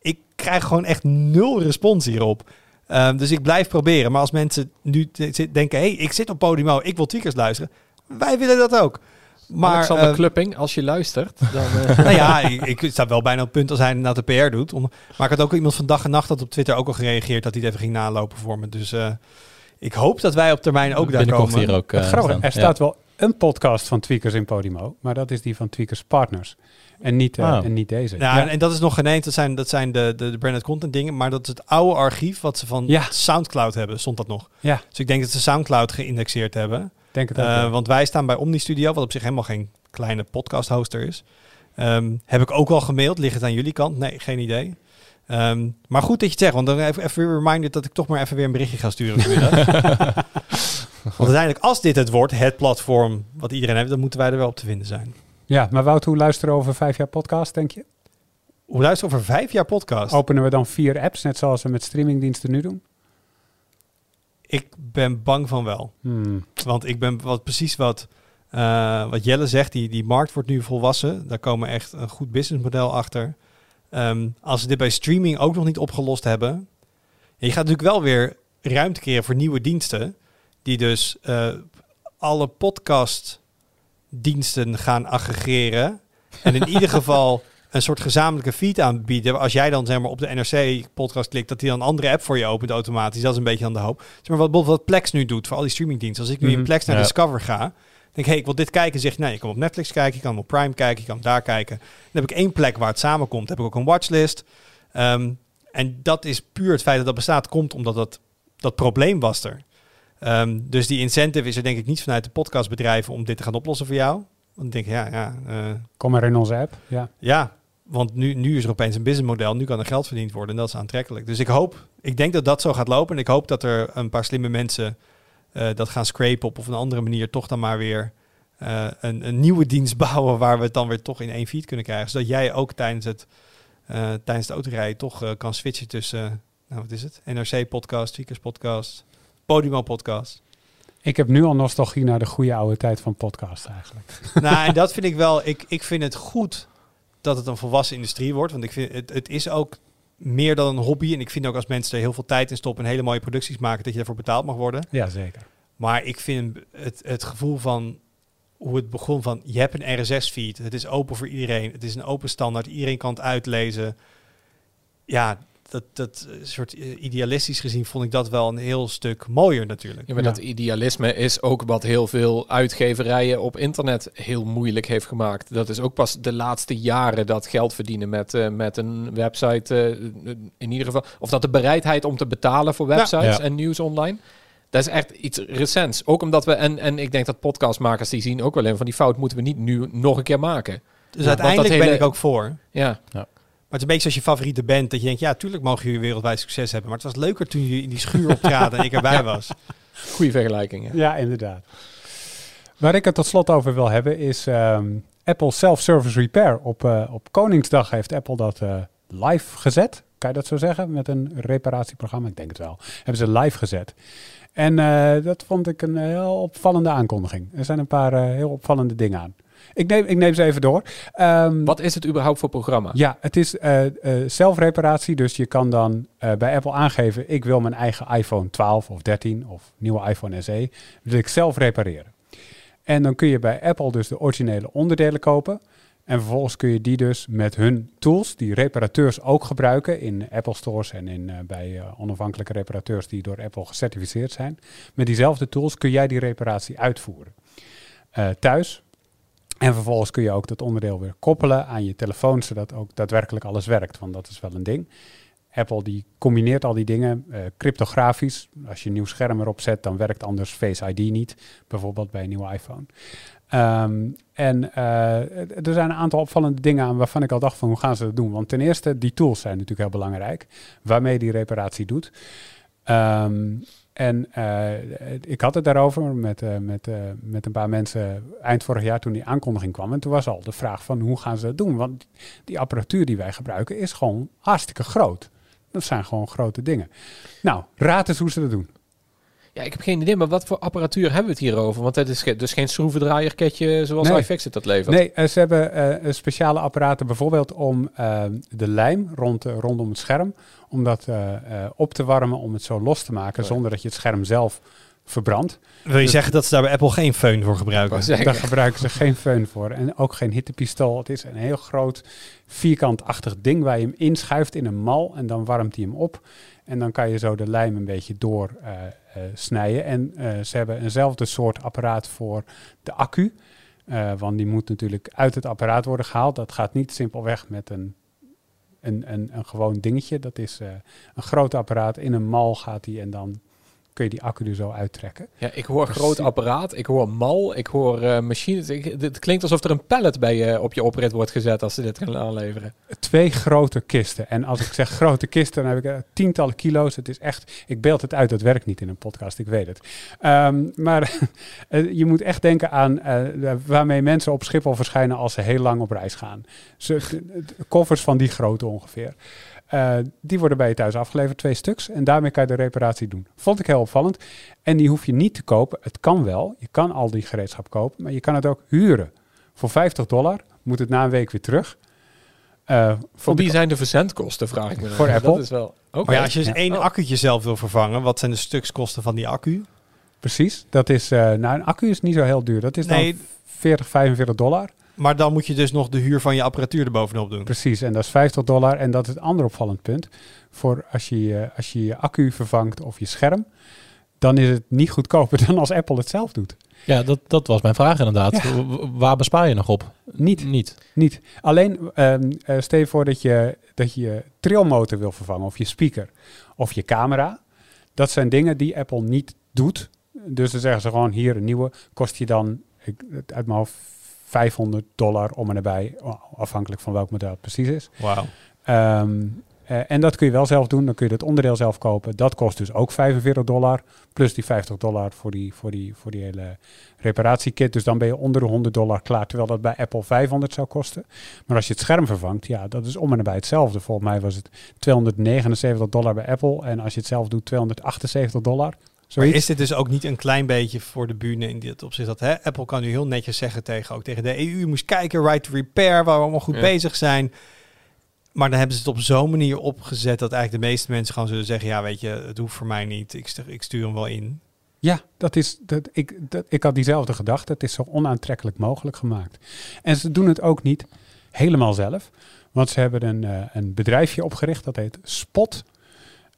Ik krijg gewoon echt nul respons hierop. Ehm, dus ik blijf proberen. Maar als mensen nu denken, hey, ik zit op Podimo, ik wil Tweakers luisteren. Wij willen dat ook. Maar, Alexander eh, Klupping, als je luistert, dan... (laughs) eh, nou ja, ik, ik sta wel bijna op het punt als hij inderdaad de PR doet. Om, maar ik had ook iemand van dag en nacht dat op Twitter ook al gereageerd dat hij het even ging nalopen voor me. Dus eh, ik hoop dat wij op termijn ook daar komen. hier ook eh, er staat wel een podcast van Tweakers in Podimo, maar dat is die van Tweakers Partners. En niet, Oh. en niet deze. Ja, en dat is nog geen eens. Dat zijn, dat zijn de, de, de branded content dingen. Maar dat is het oude archief wat ze van Ja. Soundcloud hebben, stond dat nog. Ja. Dus ik denk dat ze Soundcloud geïndexeerd hebben. Denk het ook. Eh, want wij staan bij Omni Studio, wat op zich helemaal geen kleine podcast hoster is. Ehm, heb ik ook al gemaild. Ligt het aan jullie kant? Nee, geen idee. Ehm, maar goed dat je het zegt, want dan even, even weer reminder dat ik toch maar even weer een berichtje ga sturen. (laughs) want uiteindelijk, als dit het wordt, het platform wat iedereen heeft, dan moeten wij er wel op te vinden zijn. ja, maar Wout, hoe luisteren we over vijf jaar podcast, denk je? Hoe luister over vijf jaar podcast? Openen we dan vier apps, net zoals we met streamingdiensten nu doen? Ik ben bang van wel. Hmm. Want ik ben wat, precies wat, eh, wat Jelle zegt. Die, die markt wordt nu volwassen. Daar komen echt een goed businessmodel achter. Ehm, als ze dit bij streaming ook nog niet opgelost hebben. Je gaat natuurlijk wel weer ruimte creëren voor nieuwe diensten. Die dus eh, alle podcastdiensten gaan aggregeren. En in ieder (laughs) geval een soort gezamenlijke feed aanbieden. Als jij dan zeg maar, op de NRC-podcast klikt, dat hij dan een andere app voor je opent automatisch. Dat is een beetje aan de hoop. Zeg maar wat bijvoorbeeld wat Plex nu doet voor al die streamingdiensten. Als ik nu in Mhm. Plex naar Ja. Discover ga, denk ik, hey, ik wil dit kijken. Zeg je, nee, je kan op Netflix kijken, je kan op Prime kijken, je kan daar kijken. Dan heb ik één plek waar het samenkomt. Dan heb ik ook een watchlist. Ehm, en dat is puur het feit dat dat bestaat, komt omdat dat, dat probleem was er. Ehm, dus die incentive is er denk ik niet vanuit de podcastbedrijven om dit te gaan oplossen voor jou. Want ik denk, ja, ja, eh, Kom maar in onze app. Ja. ja, want nu, nu is er opeens een businessmodel. Nu kan er geld verdiend worden en dat is aantrekkelijk. Dus ik hoop, ik denk dat dat zo gaat lopen. En ik hoop dat er een paar slimme mensen eh, dat gaan scrapen op of een andere manier toch dan maar weer eh, een, een nieuwe dienst (laughs) bouwen waar we het dan weer toch in één feed kunnen krijgen. Zodat jij ook tijdens, het, eh, tijdens de autorijden toch kan switchen tussen, nou wat is het? NRC podcast, Tweakers podcast, Podimo podcast. Ik heb nu al nostalgie naar de goede oude tijd van podcast eigenlijk. nou, en (laughs) dat vind ik wel. Ik, ik vind het goed dat het een volwassen industrie wordt. Want ik vind het, het is ook meer dan een hobby. En ik vind ook als mensen er heel veel tijd in stoppen en hele mooie producties maken, dat je daarvoor betaald mag worden. Ja, zeker. Maar ik vind het, het gevoel van hoe het begon van je hebt een RSS-feed. Het is open voor iedereen. Het is een open standaard. Iedereen kan het uitlezen. Ja, dat, dat eh, soort eh, idealistisch gezien vond ik dat wel een heel stuk mooier natuurlijk. Ja, maar Ja. dat idealisme is ook wat heel veel uitgeverijen op internet heel moeilijk heeft gemaakt. Dat is ook pas de laatste jaren dat geld verdienen met, eh, met een website. in ieder geval. Of dat de bereidheid om te betalen voor websites Ja. en nieuws online. Dat is echt iets recents. Ook omdat we, en, en ik denk dat podcastmakers die zien ook wel in van die fout moeten we niet nu nog een keer maken. Dus Ja, uiteindelijk ben ik ook voor. Ja, het is een beetje zoals je favoriete band. Dat je denkt, ja, tuurlijk mogen jullie wereldwijd succes hebben. Maar het was leuker toen jullie in die schuur optraden en ik erbij was. goede vergelijking. Ja. Ja, inderdaad. Waar ik het tot slot over wil hebben is ehm, Apple Self-Service Repair. Op, eh, op Koningsdag heeft Apple dat eh, live gezet. Kan je dat zo zeggen? Met een reparatieprogramma? Ik denk het wel. Hebben ze live gezet. En eh, dat vond ik een heel opvallende aankondiging. Er zijn een paar heel opvallende dingen aan. Ik neem, ik neem ze even door. Ehm, Wat is het überhaupt voor programma? ja, het is eh, eh, zelfreparatie. Dus je kan dan eh, bij Apple aangeven: ik wil mijn eigen iPhone 12 of 13 of nieuwe iPhone SE wil ik zelf repareren. En dan kun je bij Apple dus de originele onderdelen kopen. En vervolgens kun je die dus met hun tools, die reparateurs ook gebruiken in Apple stores en in, bij onafhankelijke reparateurs die door Apple gecertificeerd zijn. Met diezelfde tools kun jij die reparatie uitvoeren. Thuis. En vervolgens kun je ook dat onderdeel weer koppelen aan je telefoon, zodat ook daadwerkelijk alles werkt. Want dat is wel een ding. Apple die combineert al die dingen eh, cryptografisch. Als je een nieuw scherm erop zet, dan werkt anders Face ID niet. Bijvoorbeeld bij een nieuwe iPhone. Ehm, en eh, er zijn een aantal opvallende dingen aan waarvan ik al dacht van hoe gaan ze dat doen? Want ten eerste, die tools zijn natuurlijk heel belangrijk. Waarmee die reparatie doet. Ehm, en eh, ik had het daarover met, eh, met, eh, met een paar mensen eind vorig jaar toen die aankondiging kwam. En toen was al de vraag van hoe gaan ze dat doen? Want die apparatuur die wij gebruiken is gewoon hartstikke groot. Dat zijn gewoon grote dingen. Nou, raad eens hoe ze dat doen. Ja, ik heb geen idee, maar wat voor apparatuur hebben we het hier over? Want het is ge- dus geen schroevendraaierketje zoals Nee. iFixit dat levert. Nee, eh, ze hebben eh, speciale apparaten bijvoorbeeld om eh, de lijm rond, eh, rondom het scherm, om dat eh, eh, op te warmen, om het zo los te maken, Oh zonder dat je het scherm zelf verbrandt. Wil je Dus- zeggen dat ze daar bij Apple geen föhn voor Ik gebruiken? Daar gebruiken ze geen föhn voor. En ook geen hittepistool. Het is een heel groot vierkantachtig ding waar je hem inschuift in een mal. En dan warmt hij hem op. En dan kan je zo de lijm een beetje door eh, eh. En eh, ze hebben eenzelfde soort apparaat voor de accu. Want die moet natuurlijk uit het apparaat worden gehaald. Dat gaat niet simpelweg met een, een, een, een gewoon dingetje. Dat is een groot apparaat. In een mal gaat die en dan kun je die accu er zo uittrekken. Ja, ik hoor groot apparaat, ik hoor mal, ik hoor eh machines. Ik, het klinkt alsof er een pallet bij je op je oprit wordt gezet als ze dit gaan aanleveren. twee grote kisten. En als ik zeg grote kisten, dan heb ik eh, tientallen kilo's. Het is echt, ik beeld het uit, dat werkt niet in een podcast, ik weet het. Ehm, maar (laughs) eh, je moet echt denken aan waarmee mensen op Schiphol verschijnen als ze heel lang op reis gaan. Ze, koffers van die grootte ongeveer. Eh, die worden bij je thuis afgeleverd, twee stuks. En daarmee kan je de reparatie doen. Vond ik heel opvallend. En die hoef je niet te kopen. Het kan wel. Je kan al die gereedschap kopen. Maar je kan het ook huren. Voor 50 dollar moet het na een week weer terug. Eh, Voor wie zijn de verzendkosten, vraag ik me (laughs) dan. Voor Dat Apple? is wel... Oké. Maar ja, als je Ja. één Oh. accu'tje zelf wil vervangen, wat zijn de stukskosten van die accu? Precies. Dat is, eh nou, een accu is niet zo heel duur. Dat is Nee. dan 40, 45 dollar. Maar dan moet je dus nog de huur van je apparatuur erbovenop doen. Precies. En dat is 50 dollar. En dat is het andere opvallend punt. Voor als je, als je je accu vervangt of je scherm, dan is het niet goedkoper (laughs) dan als Apple het zelf doet. Ja, dat, dat was mijn vraag inderdaad. Ja. Waar bespaar je nog op? Niet. Niet. Niet. Alleen, ehm, eh, stel je voor dat je, dat je je trilmotor wil vervangen, of je speaker, of je camera. Dat zijn dingen die Apple niet doet. Dus dan zeggen ze gewoon, hier een nieuwe, kost je dan, ik, uit mijn hoofd, 500 dollar om en nabij, afhankelijk van welk model het precies is. Wauw. Ehm, eh, en dat kun je wel zelf doen. Dan kun je het onderdeel zelf kopen. Dat kost dus ook 45 dollar. Plus die 50 dollar voor die, voor die, voor die hele reparatiekit. Dus dan ben je onder de 100 dollar klaar. Terwijl dat bij Apple 500 zou kosten. Maar als je het scherm vervangt, ja, dat is om en nabij hetzelfde. Volgens mij was het 279 dollar bij Apple. En als je het zelf doet, 278 dollar. Maar is dit dus ook niet een klein beetje voor de bühne in dit opzicht? Dat hè, Apple kan nu heel netjes zeggen tegen, ook tegen de EU, moest kijken, right to repair, waar we allemaal goed Ja. bezig zijn. Maar dan hebben ze het op zo'n manier opgezet dat eigenlijk de meeste mensen gewoon zullen zeggen, ja weet je, het hoeft voor mij niet, ik stuur, ik stuur hem wel in. Ja, dat is, dat, ik, dat, ik had diezelfde gedachte. Het is zo onaantrekkelijk mogelijk gemaakt. En ze doen het ook niet helemaal zelf. Want ze hebben een, eh, een bedrijfje opgericht dat heet Spot.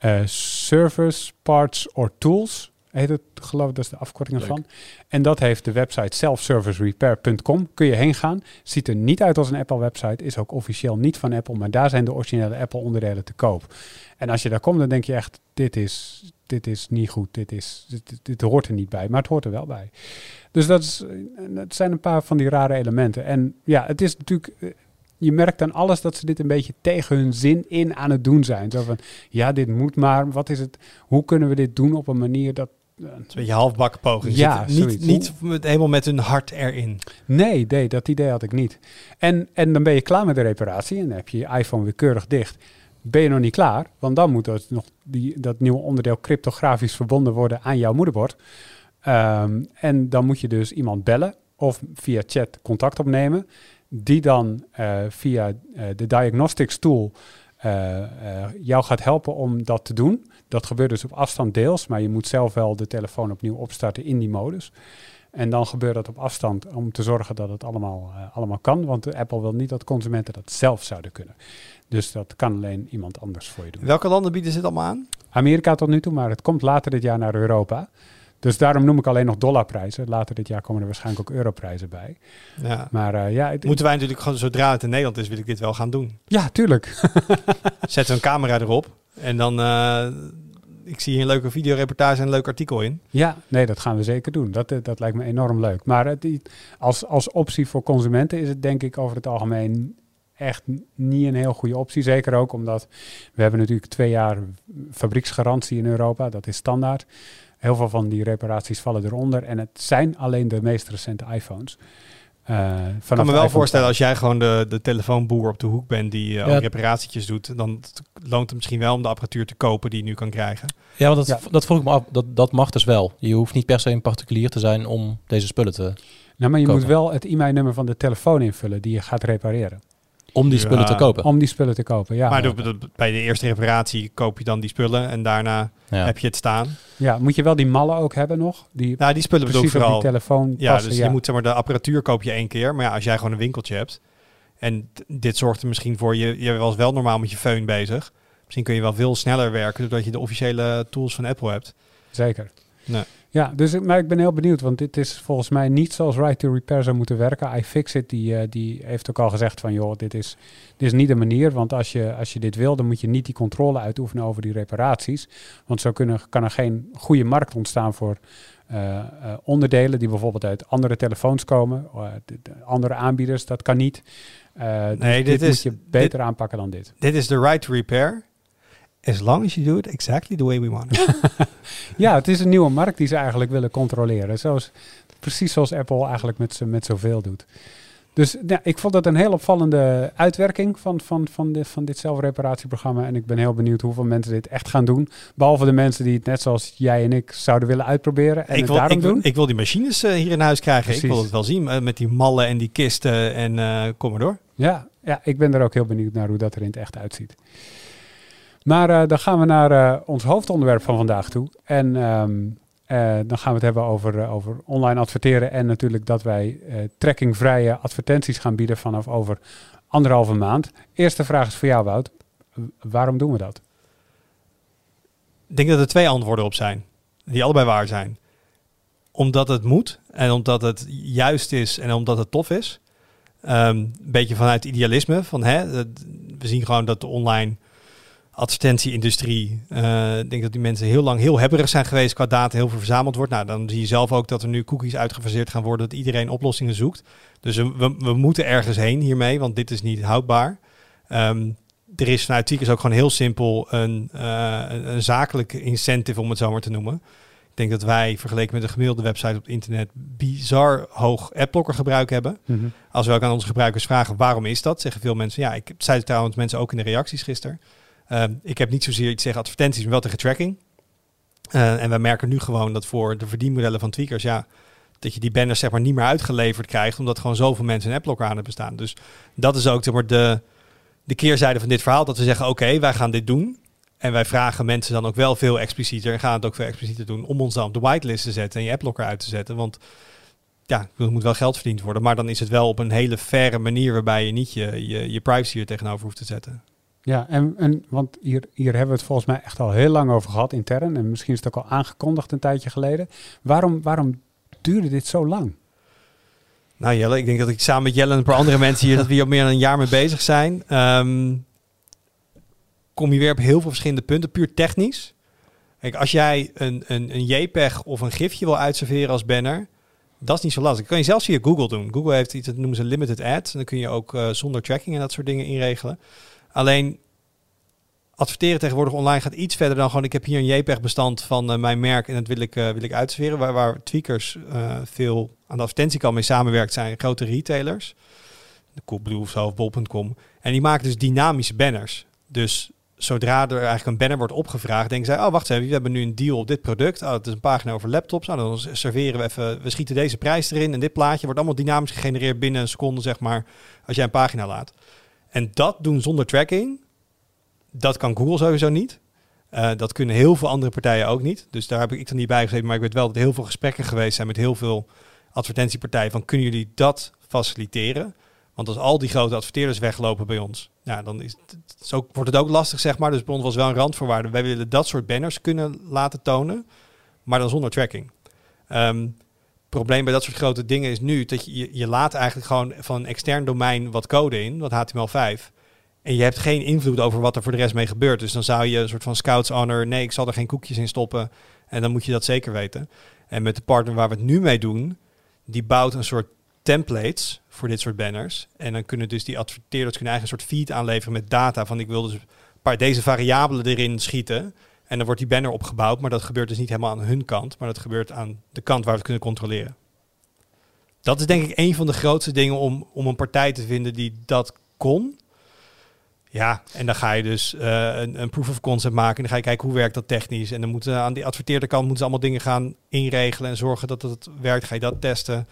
Eh, Service Parts or Tools heet het, geloof ik, dat is de afkorting ervan. En dat heeft de website selfservicerepair.com. Kun je heen gaan. Ziet er niet uit als een Apple website. Is ook officieel niet van Apple. Maar daar zijn de originele Apple onderdelen te koop. En als je daar komt, dan denk je echt, dit is, dit is niet goed. Dit, is, dit, dit, hoort er niet bij. Maar het hoort er wel bij. Dus dat, is, eh, dat zijn een paar van die rare elementen. En ja, het is natuurlijk... Je merkt aan alles dat ze dit een beetje tegen hun zin in aan het doen zijn. Zo van, ja, dit moet maar. Wat is het? Hoe kunnen we dit doen op een manier dat... eh, een beetje halfbakken poging. Ja, niet, niet met, helemaal met hun hart erin. Nee, nee, dat idee had ik niet. En, en dan ben je klaar met de reparatie en dan heb je je iPhone weer keurig dicht. Ben je nog niet klaar, want dan moet dat, nog die, dat nieuwe onderdeel cryptografisch verbonden worden aan jouw moederbord. Ehm, en dan moet je dus iemand bellen of via chat contact opnemen, die dan eh, via eh, de diagnostics tool eh, jou gaat helpen om dat te doen. Dat gebeurt dus op afstand deels, maar je moet zelf wel de telefoon opnieuw opstarten in die modus. En dan gebeurt dat op afstand om te zorgen dat het allemaal, allemaal kan. Want Apple wil niet dat consumenten dat zelf zouden kunnen. Dus dat kan alleen iemand anders voor je doen. Welke landen bieden ze het allemaal aan? Amerika tot nu toe, maar het komt later dit jaar naar Europa. Dus daarom noem ik alleen nog dollarprijzen. Later dit jaar komen er waarschijnlijk ook europrijzen bij. Ja. Maar eh, ja, het, Moeten wij natuurlijk gewoon, zodra het in Nederland is, wil ik dit wel gaan doen. ja, tuurlijk. (laughs) Zet zo'n camera erop en dan, eh, ik zie hier een leuke videoreportage en een leuk artikel in. Ja, nee, dat gaan we zeker doen. Dat, eh, dat lijkt me enorm leuk. Maar het, als, als optie voor consumenten is het denk ik over het algemeen echt niet een heel goede optie. Zeker ook omdat we hebben natuurlijk twee jaar fabrieksgarantie in Europa. Dat is standaard. Heel veel van die reparaties vallen eronder. En het zijn alleen de meest recente iPhones. Eh, Ik kan me wel iPhone voorstellen als jij gewoon de, de telefoonboer op de hoek bent die eh, Ja. ook reparatietjes doet, dan loont het misschien wel om de apparatuur te kopen die je nu kan krijgen. Ja, want dat, Ja. dat vroeg ik me af. Dat, dat mag dus wel. Je hoeft niet per se een particulier te zijn om deze spullen te... Nou, maar je kopen. moet wel het e-mailnummer van de telefoon invullen die je gaat repareren. Om die spullen te kopen. om die spullen te kopen. Ja, maar de- de- bij de eerste reparatie koop je dan die spullen en daarna Ja. heb je het staan. ja, moet je wel die mallen ook hebben nog? Die Nou, die spullen bedoel ik op die vooral. telefoon Ja, passen. dus ja. je moet zeg maar de apparatuur koop je één keer. Maar ja, als jij gewoon een winkeltje hebt en dit zorgt er misschien voor je. Je was wel normaal met je föhn bezig. Misschien kun je wel veel sneller werken doordat je de officiële tools van Apple hebt. Zeker. Nee. Ja, dus ik, maar ik ben heel benieuwd, want dit is volgens mij niet zoals Right to Repair zou moeten werken. iFixit die, eh, die heeft ook al gezegd van, joh, dit is, dit is niet de manier. Want als je, als je dit wil, dan moet je niet die controle uitoefenen over die reparaties. Want zo kunnen, kan er geen goede markt ontstaan voor eh, eh, onderdelen die bijvoorbeeld uit andere telefoons komen. de- de andere aanbieders, dat kan niet. Dus Nee, dit, dit moet is- je beter aanpakken dan dit. Dit is de right to repair. As long as you do it exactly the way we want it. (laughs) Ja, het is een nieuwe markt die ze eigenlijk willen controleren. Zoals, precies zoals Apple eigenlijk met, z'n- met zoveel doet. Dus ja, ik vond dat een heel opvallende uitwerking van, van, van, dit, van dit zelfreparatieprogramma. En ik ben heel benieuwd hoeveel mensen dit echt gaan doen. Behalve de mensen die het net zoals jij en ik zouden willen uitproberen en ik, het wil, daarom ik, wil, doen. ik wil die machines eh, hier in huis krijgen. Ik wil het wel zien eh, met die mallen en die kisten en eh, kom maar door. Ja, ja, ik ben er ook heel benieuwd naar hoe dat er in het echt uitziet. Maar eh, dan gaan we naar eh, ons hoofdonderwerp van vandaag toe. En ehm, eh, dan gaan we het hebben over, over online adverteren. En natuurlijk dat wij trackingvrije advertenties gaan bieden vanaf over anderhalve maand. Eerste vraag is voor jou, Wout. Waarom doen we dat? Ik denk dat er twee antwoorden op zijn. Die allebei waar zijn. Omdat het moet en omdat het juist is en omdat het tof is. Ehm, een beetje vanuit idealisme. Van, hè, we zien gewoon dat de online advertentie-industrie... eh, ik denk dat die mensen heel lang heel hebberig zijn geweest qua data. Heel veel verzameld wordt. Nou, dan zie je zelf ook dat er nu cookies uitgefaseerd gaan worden. Dat iedereen oplossingen zoekt. Dus we, moeten ergens heen hiermee, want dit is niet houdbaar. Ehm, er is vanuit Tweakers ook gewoon heel simpel een, eh, een, zakelijke incentive, om het zo maar te noemen. Ik denk dat wij, vergeleken met een gemiddelde website op het internet, bizar hoog adblocker gebruik hebben. Als we ook aan onze gebruikers vragen waarom is dat, zeggen veel mensen, ja, ik zei het trouwens mensen ook in de reacties gisteren. Ehm, ik heb niet zozeer iets tegen advertenties, maar wel tegen tracking. Eh, en wij merken nu gewoon dat voor de verdienmodellen van tweakers, ja, dat je die banners zeg maar niet meer uitgeleverd krijgt, omdat gewoon zoveel mensen een adblocker aan hebben staan. Dus dat is ook zeg maar, de, de keerzijde van dit verhaal, dat we zeggen, oké, wij gaan dit doen. En wij vragen mensen dan ook wel veel explicieter en gaan het ook veel explicieter doen om ons dan op de whitelist te zetten en je adblocker uit te zetten. Want ja, er moet wel geld verdiend worden, maar dan is het wel op een hele faire manier waarbij je niet je, je, je privacy er tegenover hoeft te zetten. Ja, en, en want hier, hier hebben we het volgens mij echt al heel lang over gehad intern. En misschien is het ook al aangekondigd een tijdje geleden. Waarom, waarom duurde dit zo lang? Nou Jelle, ik denk dat ik samen met Jelle en een paar andere mensen hier, dat we hier al meer dan een jaar mee bezig zijn. Ehm, kom je weer op heel veel verschillende punten, puur technisch. Kijk, als jij een, een, een JPEG of een gifje wil uitserveren als banner, dat is niet zo lastig. Dat kan je zelfs via Google doen. Google heeft iets, dat noemen ze limited ads. En dan kun je ook eh, zonder tracking en dat soort dingen inregelen. Alleen adverteren tegenwoordig online gaat iets verder dan gewoon ik heb hier een JPEG-bestand van eh, mijn merk en dat wil ik, eh, wil ik uitserveren. Waar, waar tweakers eh, veel aan de advertentiekant mee samenwerkt zijn grote retailers. De Coolblue of zo, of bol.com. En die maken dus dynamische banners. Dus zodra er eigenlijk een banner wordt opgevraagd, denken zij, oh wacht even, we hebben nu een deal op dit product. Oh, het is een pagina over laptops. Nou, dan serveren we even, we schieten deze prijs erin en dit plaatje wordt allemaal dynamisch gegenereerd binnen een seconde, zeg maar, als jij een pagina laat. En dat doen zonder tracking, dat kan Google sowieso niet. Eh, dat kunnen heel veel andere partijen ook niet. Dus daar heb ik dan niet bij gezeten. Maar ik weet wel dat heel veel gesprekken geweest zijn met heel veel advertentiepartijen. Van kunnen jullie dat faciliteren? Want als al die grote adverteerders weglopen bij ons, ja, dan is het, ook, wordt het ook lastig, zeg maar. Dus bij ons was wel een randvoorwaarde. Wij willen dat soort banners kunnen laten tonen, maar dan zonder tracking. Ehm, probleem bij dat soort grote dingen is nu dat je, je, laat eigenlijk gewoon van een extern domein wat code in, wat HTML5. En je hebt geen invloed over wat er voor de rest mee gebeurt. Dus dan zou je een soort van scouts honor, nee, ik zal er geen koekjes in stoppen. En dan moet je dat zeker weten. En met de partner waar we het nu mee doen, die bouwt een soort templates voor dit soort banners. En dan kunnen dus die adverteerders kunnen eigen soort feed aanleveren met data van ik wil dus een paar deze variabelen erin schieten. En dan wordt die banner opgebouwd, maar dat gebeurt dus niet helemaal aan hun kant, maar dat gebeurt aan de kant waar we het kunnen controleren. Dat is denk ik een van de grootste dingen om, om een partij te vinden die dat kon. Ja, en dan ga je dus uh, een, een, proof of concept maken. En dan ga je kijken hoe werkt dat technisch. En dan moeten aan die adverteerde kant moeten ze allemaal dingen gaan inregelen en zorgen dat het werkt. Ga je dat testen.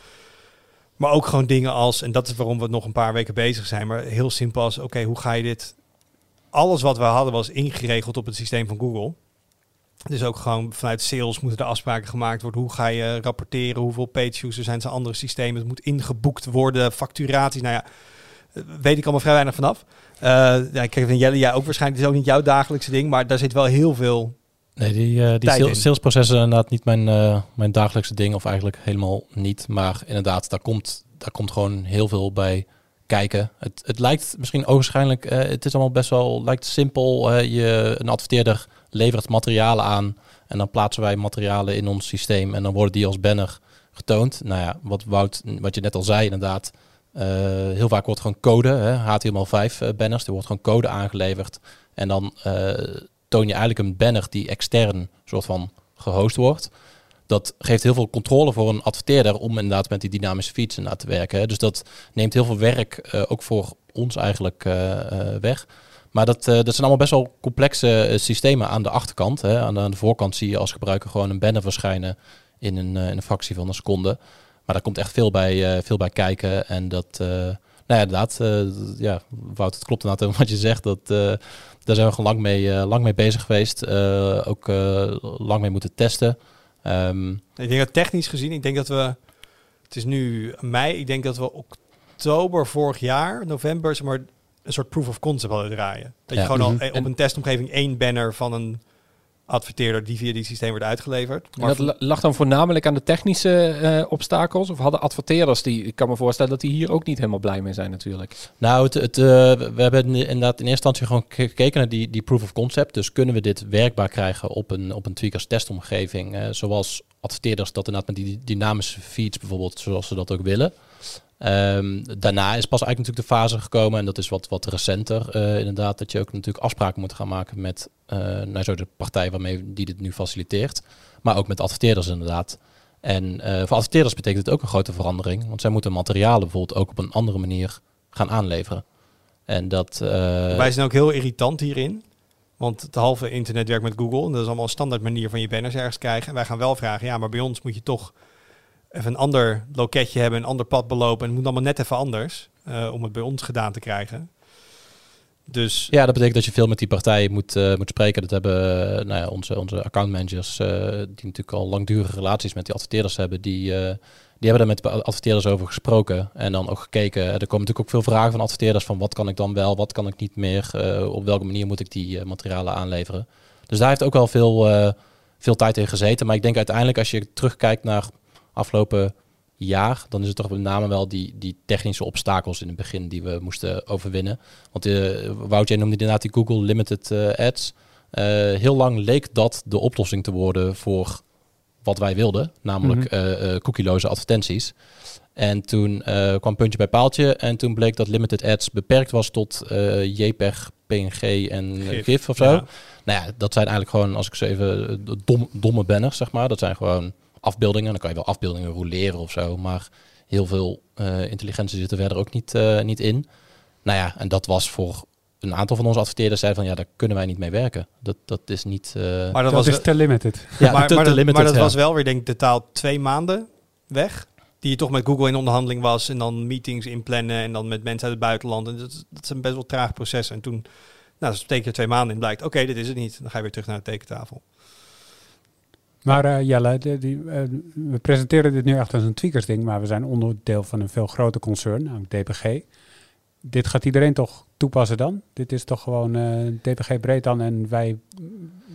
Maar ook gewoon dingen als, en dat is waarom we nog een paar weken bezig zijn, maar heel simpel als, oké, hoe ga je dit... Alles wat we hadden was ingeregeld op het systeem van Google. Dus ook gewoon vanuit sales moeten er afspraken gemaakt worden. Hoe ga je rapporteren? Hoeveel page views er zijn? zijn andere systemen. Het moet ingeboekt worden. Facturaties. Nou ja, eh, weet ik allemaal vrij weinig vanaf. Uh, ja, ik van Jelle, ja, ook waarschijnlijk. Het is ook niet jouw dagelijkse ding, maar daar zit wel heel veel. Nee, die, uh, die sales, salesprocessen inderdaad niet mijn, uh, mijn dagelijkse ding, of eigenlijk helemaal niet. Maar inderdaad, daar komt, daar komt gewoon heel veel bij kijken. Het, het lijkt misschien ogenschijnlijk, het is allemaal best wel lijkt simpel. je, een adverteerder levert materialen aan en dan plaatsen wij materialen in ons systeem en dan worden die als banner getoond. Nou ja, wat Wout, wat je net al zei inderdaad, uh, heel vaak wordt gewoon code, hè, HTML5 uh, eh, banners, er wordt gewoon code aangeleverd en dan uh, toon je eigenlijk een banner die extern soort van gehost wordt. Dat geeft heel veel controle voor een adverteerder om inderdaad met die dynamische feeds te werken. Dus dat neemt heel veel werk ook voor ons eigenlijk weg. Maar dat, uh, dat zijn allemaal best wel complexe uh, systemen aan de achterkant. Hè. Aan, de, voorkant zie je als gebruiker gewoon een banner verschijnen in een, uh, in een fractie van een seconde. Maar daar komt echt veel bij, veel bij kijken. En dat, nou ja, inderdaad, ja, Wout, het klopt inderdaad (laughs) wat je zegt. Dat, daar zijn we gewoon lang mee, lang mee bezig geweest. ook lang mee moeten testen. Um, ik denk dat technisch gezien, ik denk dat we, het is nu mei, ik denk dat we oktober vorig jaar, november, maar een soort proof of concept hadden draaien. Dat je gewoon al mhm. op een testomgeving één banner van een adverteerder die via die systeem wordt uitgeleverd. Maar dat lag dan voornamelijk aan de technische uh, obstakels? Of hadden adverteerders die, ik kan me voorstellen dat die hier ook niet helemaal blij mee zijn natuurlijk. Nou, het, het, uh, we hebben inderdaad in eerste instantie gewoon gekeken naar die, die proof of concept. Dus kunnen we dit werkbaar krijgen op een, op een tweakers testomgeving? Uh, zoals adverteerders dat inderdaad met die dynamische feeds bijvoorbeeld, zoals ze dat ook willen. Um, daarna is pas eigenlijk natuurlijk de fase gekomen, en dat is wat, wat recenter uh, inderdaad, dat je ook natuurlijk afspraken moet gaan maken met uh, nou zo de partij waarmee die dit nu faciliteert, maar ook met adverteerders inderdaad. En uh, voor adverteerders betekent het ook een grote verandering, want zij moeten materialen bijvoorbeeld ook op een andere manier gaan aanleveren. En dat, Wij zijn ook heel irritant hierin, want het halve internet werkt met Google, en dat is allemaal een standaard manier van je banners ergens krijgen. En wij gaan wel vragen, ja, maar bij ons moet je toch even een ander loketje hebben, een ander pad belopen. En het moet allemaal net even anders uh, om het bij ons gedaan te krijgen. Dus ja, dat betekent dat je veel met die partijen moet, uh, moet spreken. Dat hebben uh, nou ja, onze, onze accountmanagers, die natuurlijk al langdurige relaties met die adverteerders hebben, die, die hebben daar met de adverteerders over gesproken. En dan ook gekeken. Er komen natuurlijk ook veel vragen van adverteerders van wat kan ik dan wel, wat kan ik niet meer, op welke manier moet ik die materialen aanleveren. Dus daar heeft ook wel veel, veel tijd in gezeten. Maar ik denk uiteindelijk als je terugkijkt naar afgelopen jaar, dan is het toch met name wel die, die technische obstakels in het begin die we moesten overwinnen. Want uh, Wout, jij noemde inderdaad die Google Limited uh, Ads. Uh, heel lang leek dat de oplossing te worden voor wat wij wilden, namelijk mm cookieloze advertenties. En toen kwam puntje bij paaltje en toen bleek dat Limited Ads beperkt was tot JPEG, PNG en GIF, of zo. Nou ja, dat zijn eigenlijk gewoon, als ik zo even, dom, domme banners, zeg maar. Dat zijn gewoon afbeeldingen. Dan kan je wel afbeeldingen roleren of zo. Maar heel veel uh, intelligentie zit er verder ook niet, uh, niet in. Nou ja, en dat was voor een aantal van onze adverteerders zei van ja, daar kunnen wij niet mee werken. Dat, dat is niet. Uh, maar dat, was is te limited. Ja, maar, te, maar, te limited, maar dat was wel weer denk ik totaal twee maanden weg. Die je toch met Google in onderhandeling was en dan meetings inplannen en dan met mensen uit het buitenland. En dat, dat is een best wel traag proces. En toen, nou, dus teken je twee maanden in blijkt, oké, dit is het niet. Dan ga je weer terug naar de tekentafel. Maar uh, Jelle, die, uh, we presenteren dit nu echt als een tweakersding, maar we zijn onderdeel van een veel groter concern, namelijk DPG. Dit gaat iedereen toch toepassen dan? Dit is toch gewoon uh, eh, DPG breed dan en wij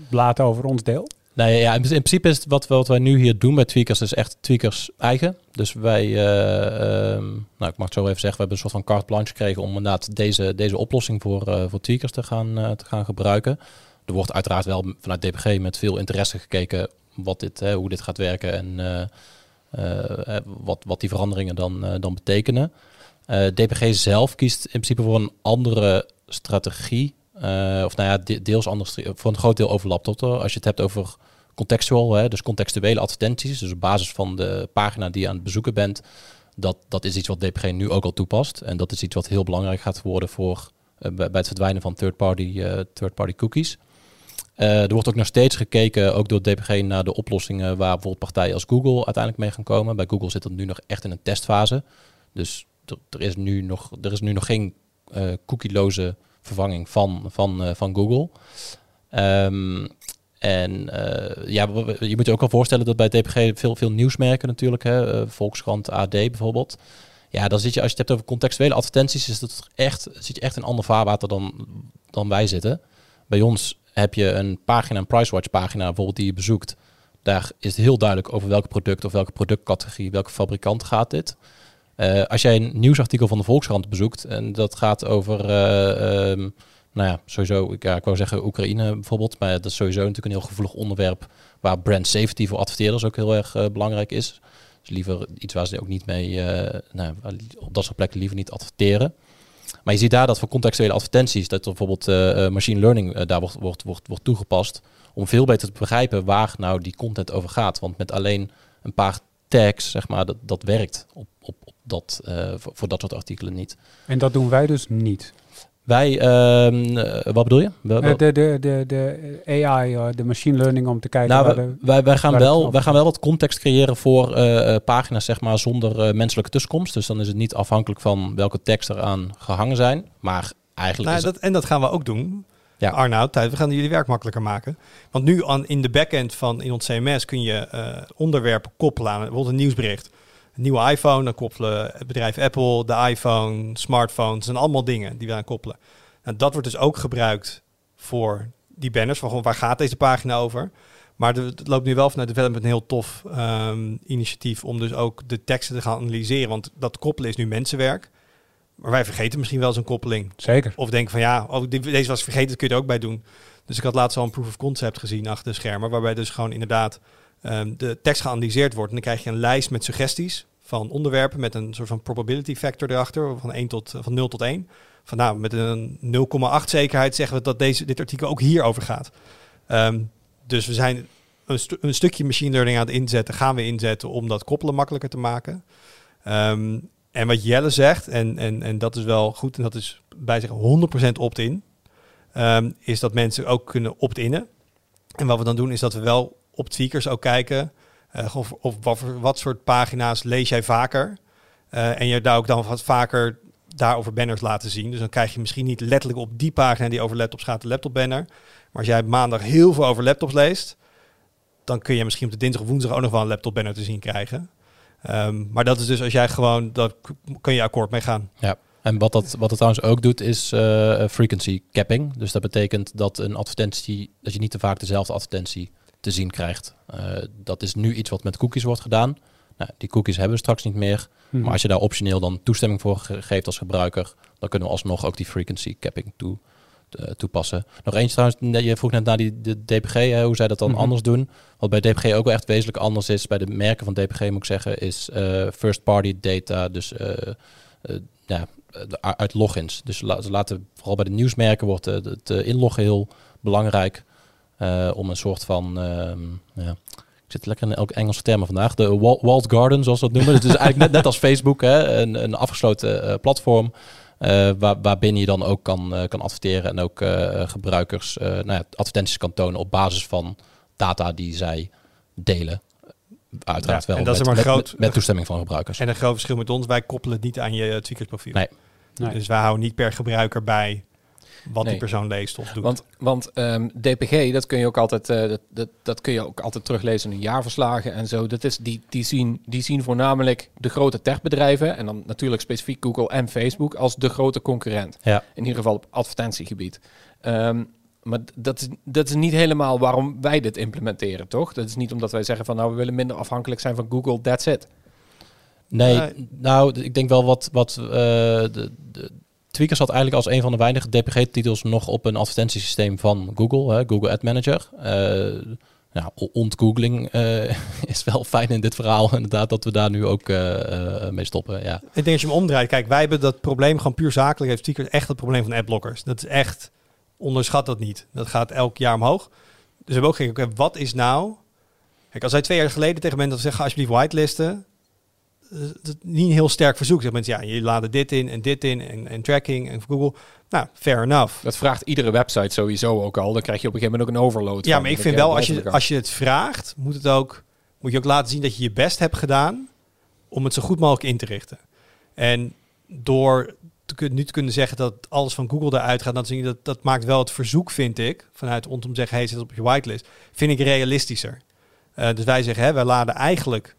blaten over ons deel? Nee, ja, in, principe is wat, wat wij nu hier doen bij Tweakers is echt Tweakers eigen. Dus wij, um, nou ik mag het zo even zeggen, we hebben een soort van carte blanche gekregen om inderdaad deze, deze oplossing voor, voor Tweakers te gaan, te gaan gebruiken. Er wordt uiteraard wel vanuit DPG met veel interesse gekeken wat dit, hoe dit gaat werken en uh, wat, wat die veranderingen dan, dan betekenen. DPG zelf kiest in principe voor een andere strategie. of nou ja, deels anders, voor een groot deel overlapt dat. Als je het hebt over contextual, hè, dus contextuele advertenties, dus op basis van de pagina die je aan het bezoeken bent, dat, dat is iets wat DPG nu ook al toepast. En dat is iets wat heel belangrijk gaat worden voor, bij het verdwijnen van third-party third -party cookies. Uh, er wordt ook nog steeds gekeken, ook door DPG, naar de oplossingen waar bijvoorbeeld partijen als Google uiteindelijk mee gaan komen. Bij Google zit dat nu nog echt in een testfase. Dus er, is, nu nog, er is nu nog geen uh, cookieloze vervanging van, van, uh, van Google. Um, en ja, je moet je ook wel voorstellen dat bij DPG veel, veel nieuwsmerken natuurlijk, hè, Volkskrant, AD bijvoorbeeld. Ja, dan zit je, als je het hebt over contextuele advertenties, is dat echt, zit je echt in een ander vaarwater dan, dan wij zitten. Bij ons heb je een pagina, een Pricewatch pagina bijvoorbeeld die je bezoekt. Daar is het heel duidelijk over welk product of welke productcategorie, welke fabrikant gaat dit. Uh, als jij een nieuwsartikel van de Volkskrant bezoekt en dat gaat over, uh, um, nou ja, sowieso, ja, ik wou zeggen Oekraïne bijvoorbeeld, maar dat is sowieso natuurlijk een heel gevoelig onderwerp waar brand safety voor adverteerders ook heel erg uh, belangrijk is. Dus liever iets waar ze ook niet mee, nou, op dat soort plekken liever niet adverteren. Maar je ziet daar dat voor contextuele advertenties, dat bijvoorbeeld machine learning daar wordt, wordt, wordt, wordt toegepast om veel beter te begrijpen waar nou die content over gaat. Want met alleen een paar tags, zeg maar, dat, dat werkt op, op, op dat, uh, voor, dat soort artikelen niet. En dat doen wij dus niet? Wij, uh, wat bedoel je? De, de, de, de, de AI, de machine learning om te kijken. Nou, waar de, wij, wij, gaan wel, wij gaan wel wat context creëren voor uh, pagina's, zeg maar, zonder menselijke tussenkomst. Dus dan is het niet afhankelijk van welke tekst eraan gehangen zijn. Maar eigenlijk. Nou, dat, en dat gaan we ook doen. Ja. Arnoud, tijd, we gaan jullie werk makkelijker maken. Want nu aan, in de backend van in ons CMS kun je uh, onderwerpen koppelen aan bijvoorbeeld een nieuwsbericht. Een nieuwe iPhone, dan koppelen het bedrijf Apple, de iPhone, smartphones, en allemaal dingen die we aan koppelen. Nou, dat wordt dus ook gebruikt voor die banners, van gewoon waar gaat deze pagina over. Maar het loopt nu wel vanuit development een heel tof um, initiatief om dus ook de teksten te gaan analyseren. Want dat koppelen is nu mensenwerk. Maar wij vergeten misschien wel zo'n koppeling. Zeker. Of denken van ja, oh, deze was vergeten, dat kun je er ook bij doen. Dus ik had laatst al een proof of concept gezien achter de schermen, waarbij dus gewoon inderdaad um, de tekst geanalyseerd wordt. En dan krijg je een lijst met suggesties van onderwerpen met een soort van probability factor erachter, van, 1 tot, van 0 tot 1. Van nou, met een 0,8 zekerheid zeggen we dat deze, dit artikel ook hierover gaat. Um, dus we zijn een, een, stukje machine learning aan het inzetten, gaan we inzetten om dat koppelen makkelijker te maken. Um, en wat Jelle zegt, en, en, en dat is wel goed, en dat is bij zich 100% opt-in, is dat mensen ook kunnen opt-innen. En wat we dan doen, is dat we wel op tweakers ook kijken, uh, of, of wat, wat, soort pagina's lees jij vaker. Uh, en je daar ook dan wat vaker daarover banners laten zien. Dus dan krijg je misschien niet letterlijk op die pagina die over laptops gaat, de laptop banner. Maar als jij maandag heel veel over laptops leest, dan kun je misschien op de dinsdag of woensdag ook nog wel een laptop banner te zien krijgen. Um, maar dat is dus als jij gewoon, dat kun je akkoord mee gaan. Ja. En wat dat, wat het trouwens ook doet, is uh, frequency capping. Dus dat betekent dat een advertentie, dat je niet te vaak dezelfde advertentie te zien krijgt. Uh, dat is nu iets wat met cookies wordt gedaan. Nou, die cookies hebben we straks niet meer. Hmm. Maar als je daar optioneel dan toestemming voor geeft als gebruiker, dan kunnen we alsnog ook die frequency capping toe, uh, toepassen. Nog eens trouwens, je vroeg net naar die de DPG, hè, hoe zij dat dan mm -hmm. anders doen. Wat bij DPG ook wel echt wezenlijk anders is, bij de merken van DPG moet ik zeggen, is uh, first party data, dus uh, ja, uit logins. Dus la ze laten, vooral bij de nieuwsmerken wordt het inloggen heel belangrijk om een soort van, ehm, ja, ik zit lekker in elke Engelse termen vandaag, de walled garden zoals we dat noemen. dus het is eigenlijk net, net als Facebook, hè, een, een afgesloten platform. Uh, waar, waarbinnen je dan ook kan, uh, kan adverteren en ook uh, gebruikers nou ja, advertenties kan tonen op basis van data die zij delen. Uiteraard ja, wel. En dat met, is maar met, groot, met, met, toestemming van gebruikers. En een groot verschil met ons, wij koppelen het niet aan je Tweakers profiel. Nee. nee. Dus wij houden niet per gebruiker bij wat nee. die persoon leest of doet. Want, want um, DPG, dat kun je ook altijd, uh, dat, dat, dat, kun je ook altijd teruglezen in jaarverslagen en zo. Dat is, die, die, zien, die zien voornamelijk de grote techbedrijven en dan natuurlijk specifiek Google en Facebook als de grote concurrent. Ja. In ieder geval op advertentiegebied. Um, maar dat is, dat is niet helemaal waarom wij dit implementeren, toch? Dat is niet omdat wij zeggen van nou we willen minder afhankelijk zijn van Google, that's it. Nee, uh, nou, ik denk wel wat, wat uh, de, de, Tweakers zat eigenlijk als een van de weinige DPG-titels nog op een advertentiesysteem van Google, hè, Google Ad Manager. Uh, nou, ontgoogling uh, (laughs) is wel fijn in dit verhaal, (laughs) inderdaad, dat we daar nu ook uh, mee stoppen. Ja. Ik denk als je hem omdraait, kijk, wij hebben dat probleem gewoon puur zakelijk, heeft Tweakers echt het probleem van adblockers. Dat is echt, onderschat dat niet. Dat gaat elk jaar omhoog. Dus we hebben ook gekeken, wat is nou... Kijk, als wij twee jaar geleden tegen mensen zeggen, alsjeblieft whitelisten, niet een heel sterk verzoek. Zeg mensen, ja, je laden dit in en dit in en, en tracking en Google. Nou, fair enough. Dat vraagt iedere website sowieso ook al. Dan krijg je op een gegeven moment ook een overload. Ja, van. maar ik vind wel, als je, als je het vraagt, moet, het ook, moet je ook laten zien dat je je best hebt gedaan om het zo goed mogelijk in te richten. En door te nu te kunnen zeggen dat alles van Google eruit gaat, dat, dat, dat maakt wel het verzoek, vind ik, vanuit rondom te zeggen, hey, zit op je whitelist, vind ik realistischer. Eh, dus wij zeggen, hè, wij laden eigenlijk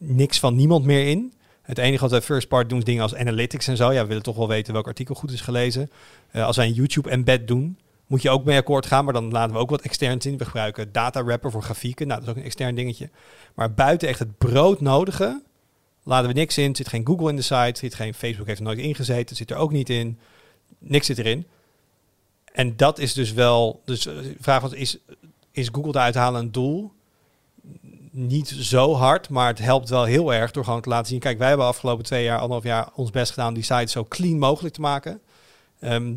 niks van niemand meer in. Het enige wat wij first part doen is dingen als analytics en zo. Ja, we willen toch wel weten welk artikel goed is gelezen. Eh, als wij een YouTube embed doen, moet je ook mee akkoord gaan. Maar dan laten we ook wat externs in. We gebruiken data wrapper voor grafieken. Nou, dat is ook een extern dingetje. Maar buiten echt het broodnodige laden we niks in. Zit geen Google in de site. Zit geen Facebook heeft er nooit ingezeten. Zit er ook niet in. Niks zit erin. En dat is dus wel... Dus eh, de vraag was, is, is Google eruit halen een doel? Niet zo hard, maar het helpt wel heel erg door gewoon te laten zien. Kijk, wij hebben afgelopen twee jaar, anderhalf jaar ons best gedaan om die site zo clean mogelijk te maken. Ehm,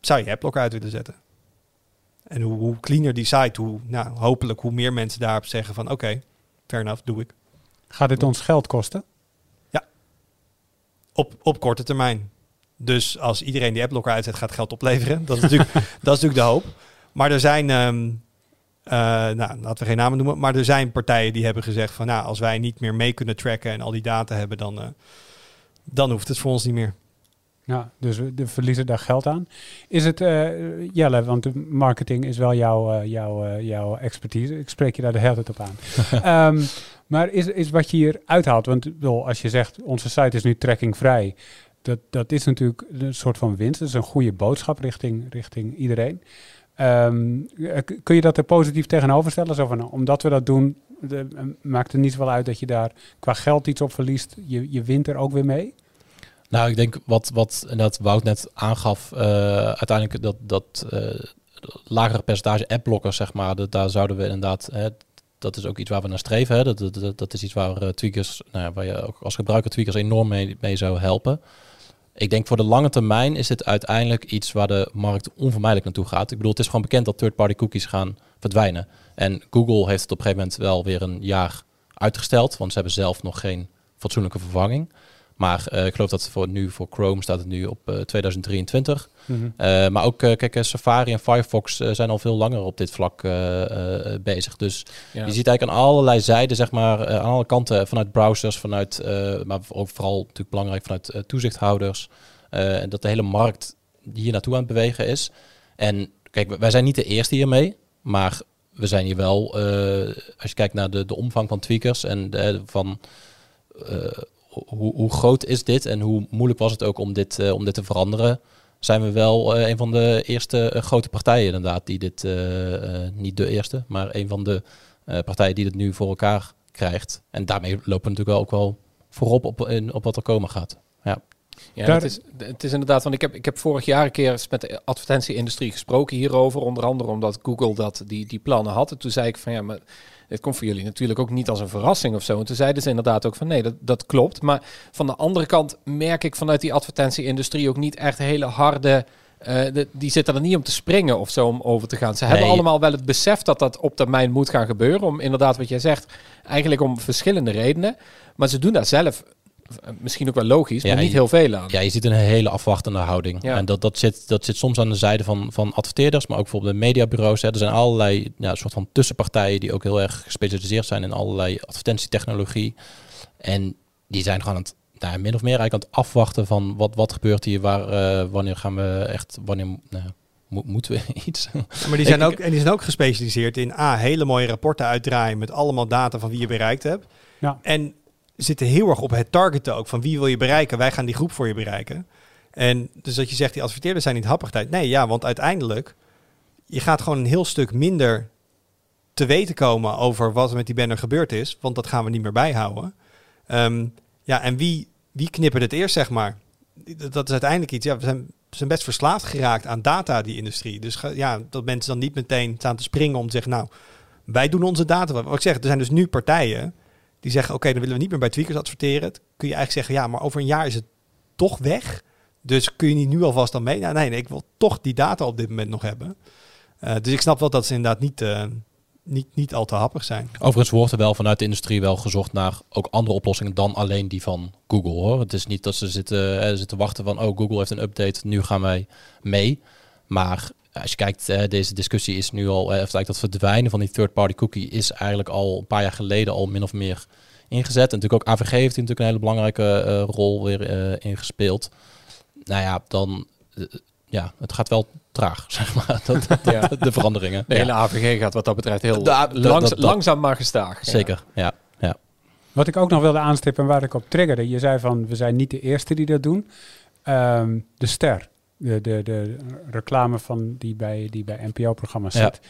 zou je adblocker uit willen zetten? En hoe, hoe cleaner die site, hoe nou, hopelijk hoe meer mensen daarop zeggen van oké, fair enough, doe ik. Gaat dit ons geld kosten? Op, op korte termijn. Dus als iedereen die adblocker uitzet, gaat geld opleveren. Dat is natuurlijk, (laughs) dat is natuurlijk de hoop. Maar er zijn, ehm, eh, nou, laten we geen namen noemen, maar er zijn partijen die hebben gezegd van, nou, als wij niet meer mee kunnen tracken en al die data hebben, dan, eh, dan hoeft het voor ons niet meer. Ja, dus we verliezen daar geld aan. Is het, eh, Jelle, want de marketing is wel jouw, jouw, jouw expertise. Ik spreek je daar de hele tijd op aan. (laughs) Ehm, maar is, is wat je hier uithaalt, want als je zegt onze site is nu trackingvrij, dat, dat is natuurlijk een soort van winst. Dat is een goede boodschap richting, richting iedereen. Ehm, eh, kun je dat er positief tegenover stellen? Zo nou, omdat we dat doen, de, eh, maakt het niet zoveel uit dat je daar qua geld iets op verliest. Je, je wint er ook weer mee. Nou, ik denk wat, wat dat Wout net aangaf, eh, uiteindelijk dat, dat lagere percentage appblokkers, zeg maar, dat, daar zouden we inderdaad, hè, dat is ook iets waar we naar streven. Hè, dat, dat, is iets waar tweakers, nou waar je ook als gebruiker tweakers enorm mee, mee zou helpen. Ik denk voor de lange termijn is dit uiteindelijk iets waar de markt onvermijdelijk naartoe gaat. Ik bedoel, het is gewoon bekend dat third-party cookies gaan verdwijnen. En Google heeft het op een gegeven moment wel weer een jaar uitgesteld, want ze hebben zelf nog geen fatsoenlijke vervanging. Maar eh, ik geloof dat voor nu voor Chrome staat het nu op eh, 2023. Eh, maar ook, kijk, Safari en Firefox zijn al veel langer op dit vlak bezig. Dus Ja. je ziet eigenlijk aan allerlei zijden, zeg maar, aan alle kanten, vanuit browsers, vanuit, maar ook vooral natuurlijk belangrijk vanuit toezichthouders, en dat de hele markt hier naartoe aan het bewegen is. En kijk, wij zijn niet de eerste hiermee, maar we zijn hier wel, als je kijkt naar de, de omvang van tweakers en de, van hoe, groot is dit en hoe moeilijk was het ook om dit, eh, om dit te veranderen, zijn we wel eh, een van de eerste eh, grote partijen inderdaad die dit, niet de eerste, maar een van de partijen die dit nu voor elkaar krijgt. En daarmee lopen we natuurlijk wel ook wel voorop op, in, op wat er komen gaat. Ja. Ja, Daar- het, is, het is inderdaad, want ik heb, ik heb vorig jaar een keer eens met de advertentieindustrie gesproken hierover. Onder andere omdat Google dat, die, die plannen had. En toen zei ik van ja, maar dit komt voor jullie natuurlijk ook niet als een verrassing of zo. En toen zeiden ze inderdaad ook van nee, dat, dat klopt. Maar van de andere kant merk ik vanuit die advertentieindustrie ook niet echt hele harde... eh, de, die zitten er niet om te springen of zo om over te gaan. Ze hebben allemaal wel het besef dat dat op termijn moet gaan gebeuren. Om inderdaad wat jij zegt, eigenlijk om verschillende redenen. Maar ze doen daar zelf misschien ook wel logisch, Ja, maar niet je- heel veel aan. ja, je ziet een hele afwachtende houding. Ja. En dat, dat, zit, dat zit soms aan de zijde van, van adverteerders, maar ook bijvoorbeeld de mediabureaus. Hè. Er zijn allerlei ja, soort van tussenpartijen die ook heel erg gespecialiseerd zijn in allerlei advertentietechnologie. En die zijn gewoon aan het, nou, min of meer eigenlijk aan het afwachten van wat, wat gebeurt hier, waar, eh, wanneer gaan we echt, wanneer nou, mo- moeten we (laughs) iets. Maar die zijn, ook, en die zijn ook gespecialiseerd in A, hele mooie rapporten uitdraaien met allemaal data van wie je bereikt hebt. Ja. En zitten heel erg op het targeten ook van wie wil je bereiken. Wij gaan die groep voor je bereiken. En dus dat je zegt, die adverteerders zijn niet happig tijd. Nee, ja, want uiteindelijk, je gaat gewoon een heel stuk minder te weten komen over wat er met die banner gebeurd is. Want dat gaan we niet meer bijhouden. Ehm, ja, en wie, wie knippert het eerst, zeg maar? Dat- is uiteindelijk iets, ja, we zijn, zijn best verslaafd geraakt aan data, die industrie. Dus ja, dat mensen dan niet meteen staan te springen om te zeggen, nou, wij doen onze data. Wat ik zeg, er zijn dus nu partijen die zeggen, oké, dan willen we niet meer bij tweakers adverteren. Kun je eigenlijk zeggen, ja, maar over een jaar is het toch weg. Dus kun je niet nu alvast dan mee? Nou, nee, nee, ik wil toch die data op dit moment nog hebben. Eh, dus ik snap wel dat ze inderdaad niet, eh, niet, niet al te happig zijn. Overigens wordt er wel vanuit de industrie wel gezocht naar ook andere oplossingen dan alleen die van Google hoor. Het is niet dat ze zitten, eh, zitten wachten van oh Google heeft een update, nu gaan wij mee. Maar als je kijkt, eh, deze discussie is nu al, eh, of eigenlijk dat verdwijnen van die third-party cookie is eigenlijk al een paar jaar geleden al min of meer ingezet. En natuurlijk ook AVG heeft natuurlijk een hele belangrijke eh, rol weer uh, ingespeeld. Nou ja, dan... ja, het gaat wel traag, (laughs) zeg maar, dat, (laughs) ja. de veranderingen. De hele AVG gaat wat dat betreft heel langzaam maar gestaag. Zeker, ja. ja. Wat ik ook nog wilde aanstippen en waar ik op triggerde. Je zei van, we zijn niet de eerste die dat doen. Ehm, de ster de, de, de reclame van die bij, die bij NPO-programma's zit.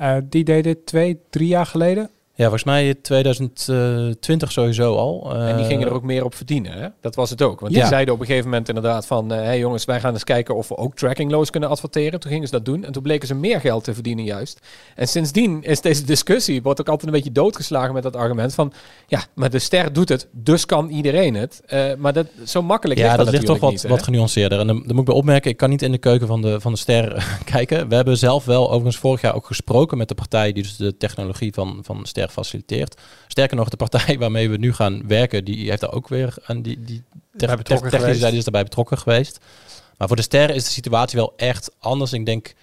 Uh, die deed dit twee, drie jaar geleden. Ja, volgens mij 2020 sowieso al. en die gingen er ook meer op verdienen, hè? Dat was het ook. Want die zeiden op een gegeven moment inderdaad van... hé hey jongens, wij gaan eens kijken of we ook trackingloos kunnen adverteren. Toen gingen ze dat doen en toen bleken ze meer geld te verdienen juist. En sindsdien is deze discussie... wordt ook altijd een beetje doodgeslagen met dat argument van... ja, maar de ster doet het, dus kan iedereen het. Uh, maar dat, zo makkelijk ja, dat, ligt toch wat, wat genuanceerder. En dan, dan, moet ik bij opmerken, ik kan niet in de keuken van de, van de ster (laughs) kijken. We hebben zelf wel overigens vorig jaar ook gesproken met de partij... die dus de technologie van, van ster faciliteert. Sterker nog, de partij (laughs) waarmee we nu gaan werken, die heeft daar ook weer aan die, die technische zijde is daarbij betrokken geweest. Maar voor de sterren is de situatie wel echt anders. Ik denk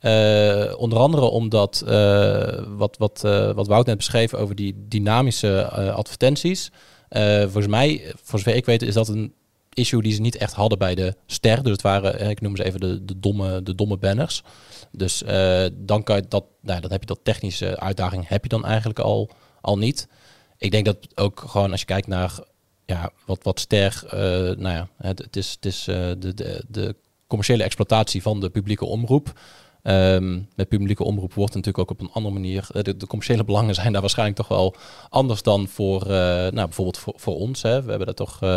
uh, onder andere omdat uh, wat, wat, uh, wat Wout net beschreef over die dynamische advertenties. volgens mij, voor zover ik weet, is dat een issue die ze niet echt hadden bij de ster. Dus het waren, ik noem ze even de, de, domme, de domme banners. Dus dan kan je dat, nou, dan heb je dat technische uitdaging heb je dan eigenlijk al al niet. Ik denk dat ook gewoon als je kijkt naar ja, wat, wat ster, uh, nou ja, het, het is, het is de, de, de commerciële exploitatie van de publieke omroep. Um, met publieke omroep wordt natuurlijk ook op een andere manier. Eh, de, de, commerciële belangen zijn daar waarschijnlijk toch wel anders dan voor, uh, nou, bijvoorbeeld voor, voor ons. Hè. We hebben dat toch, uh,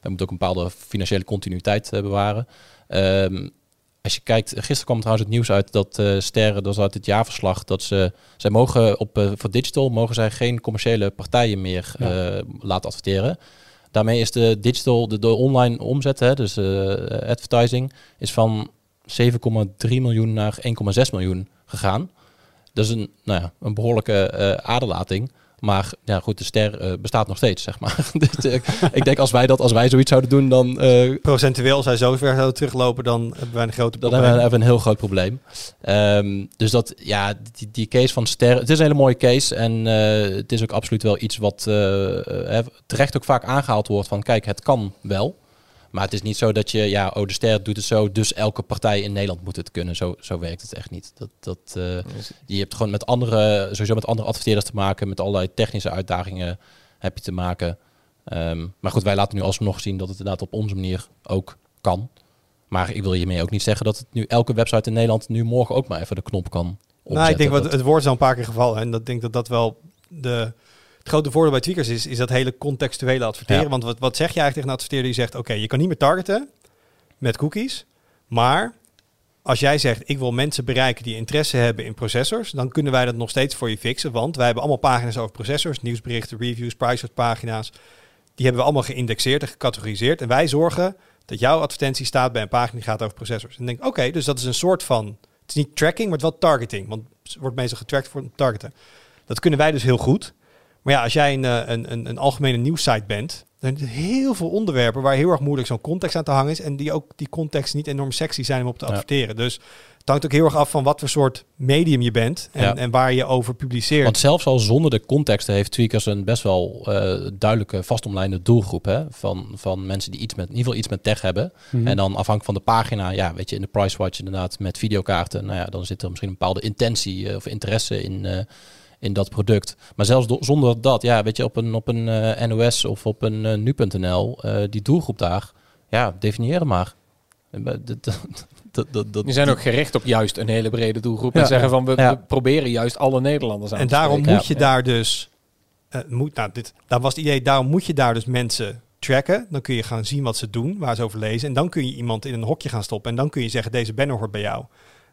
we moeten ook een bepaalde financiële continuïteit bewaren. Um, als je kijkt, gisteren kwam trouwens het nieuws uit dat Sterren, dat was uit het jaarverslag, dat ze, zij mogen op, voor digital mogen zij geen commerciële partijen meer laten adverteren. Daarmee is de digital, de, de online omzet, hè, dus advertising, is van 7,3 miljoen naar 1,6 miljoen gegaan. Dat is een, nou ja, een behoorlijke aderlating. Maar ja, goed, de ster uh, bestaat nog steeds, zeg maar. (laughs) dus, uh, ik denk als wij dat, als wij zoiets zouden doen, dan... Uh, Procentueel zij zo ver zouden teruglopen, dan hebben wij een groot probleem. Dan hebben we, een heel groot probleem. Um, dus dat, ja, die, die case van ster, het is een hele mooie case. En het is ook absoluut wel iets wat terecht ook vaak aangehaald wordt van, kijk, het kan wel. Maar het is niet zo dat je, ja, oh, de ster doet het zo, dus elke partij in Nederland moet het kunnen. Zo, zo werkt het echt niet. Dat, dat, uh, je hebt gewoon met andere, sowieso met andere adverteerders te maken, met allerlei technische uitdagingen heb je te maken. Um, maar goed, wij laten nu alsnog zien dat het inderdaad op onze manier ook kan. Maar ik wil hiermee ook niet zeggen dat het nu elke website in Nederland nu morgen ook maar even de knop kan opzetten. Nou, ik denk wat het woord is al een paar keer gevallen en dat denk dat dat wel de het grote voordeel bij tweakers is, is dat hele contextuele adverteren. Want wat, wat zeg je eigenlijk tegen een adverteerder die zegt, oké, je kan niet meer targeten met cookies, maar als jij zegt, ik wil mensen bereiken die interesse hebben in processors, dan kunnen wij dat nog steeds voor je fixen. Want wij hebben allemaal pagina's over processors, nieuwsberichten, reviews, pagina's. Die hebben we allemaal geïndexeerd en gecategoriseerd. En wij zorgen dat jouw advertentie staat bij een pagina die gaat over processors. En denk, oké, dus dat is een soort van, het is niet tracking, maar het wel targeting. Want het wordt meestal getracked voor targeten. Dat kunnen wij dus heel goed. Maar ja, als jij een, eh, een, een, een algemene nieuwssite bent, dan zijn er heel veel onderwerpen waar heel erg moeilijk zo'n context aan te hangen is. En die ook die context niet enorm sexy zijn om op te adverteren. Dus het hangt ook heel erg af van wat voor soort medium je bent en, en waar je over publiceert. Want zelfs al zonder de context heeft Tweakers een best wel uh, duidelijke vastomlijnde doelgroep. Hè? Van, van mensen die iets met, in ieder geval iets met tech hebben. Mhm. En dan afhankelijk van de pagina, ja, weet je, in de price watch inderdaad met videokaarten. Nou ja, dan zit er misschien een bepaalde intentie uh, of interesse in. Uh, in dat product. Maar zelfs zonder dat, ja, weet je, op een, op een uh, eh, NOS of op een uh, nu.nl, uh, die doelgroep daar, ja, definiëren maar. (laughs) Die zijn ook gericht op juist een hele brede doelgroep. En zeggen van we, we, proberen juist alle Nederlanders aan en te En daarom moet je daar dus. moet, nou, dit, daar was het idee, daarom moet je daar dus mensen tracken. Dan kun je gaan zien wat ze doen, waar ze over lezen. En dan kun je iemand in een hokje gaan stoppen. En dan kun je zeggen, deze banner hoort bij jou.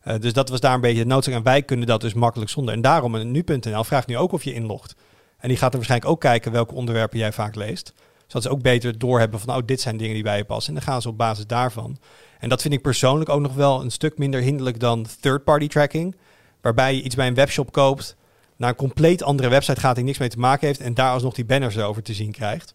Uh, dus dat was daar een beetje de noodzaak. En wij kunnen dat dus makkelijk zonder. En daarom, nu.nl vraagt nu ook of je inlogt. En die gaat er waarschijnlijk ook kijken welke onderwerpen jij vaak leest. Zodat ze ook beter doorhebben van, oh, dit zijn dingen die bij je passen. En dan gaan ze op basis daarvan. En dat vind ik persoonlijk ook nog wel een stuk minder hinderlijk dan third-party tracking. Waarbij je iets bij een webshop koopt, naar een compleet andere website gaat die niks mee te maken heeft. En daar alsnog die banners over te zien krijgt.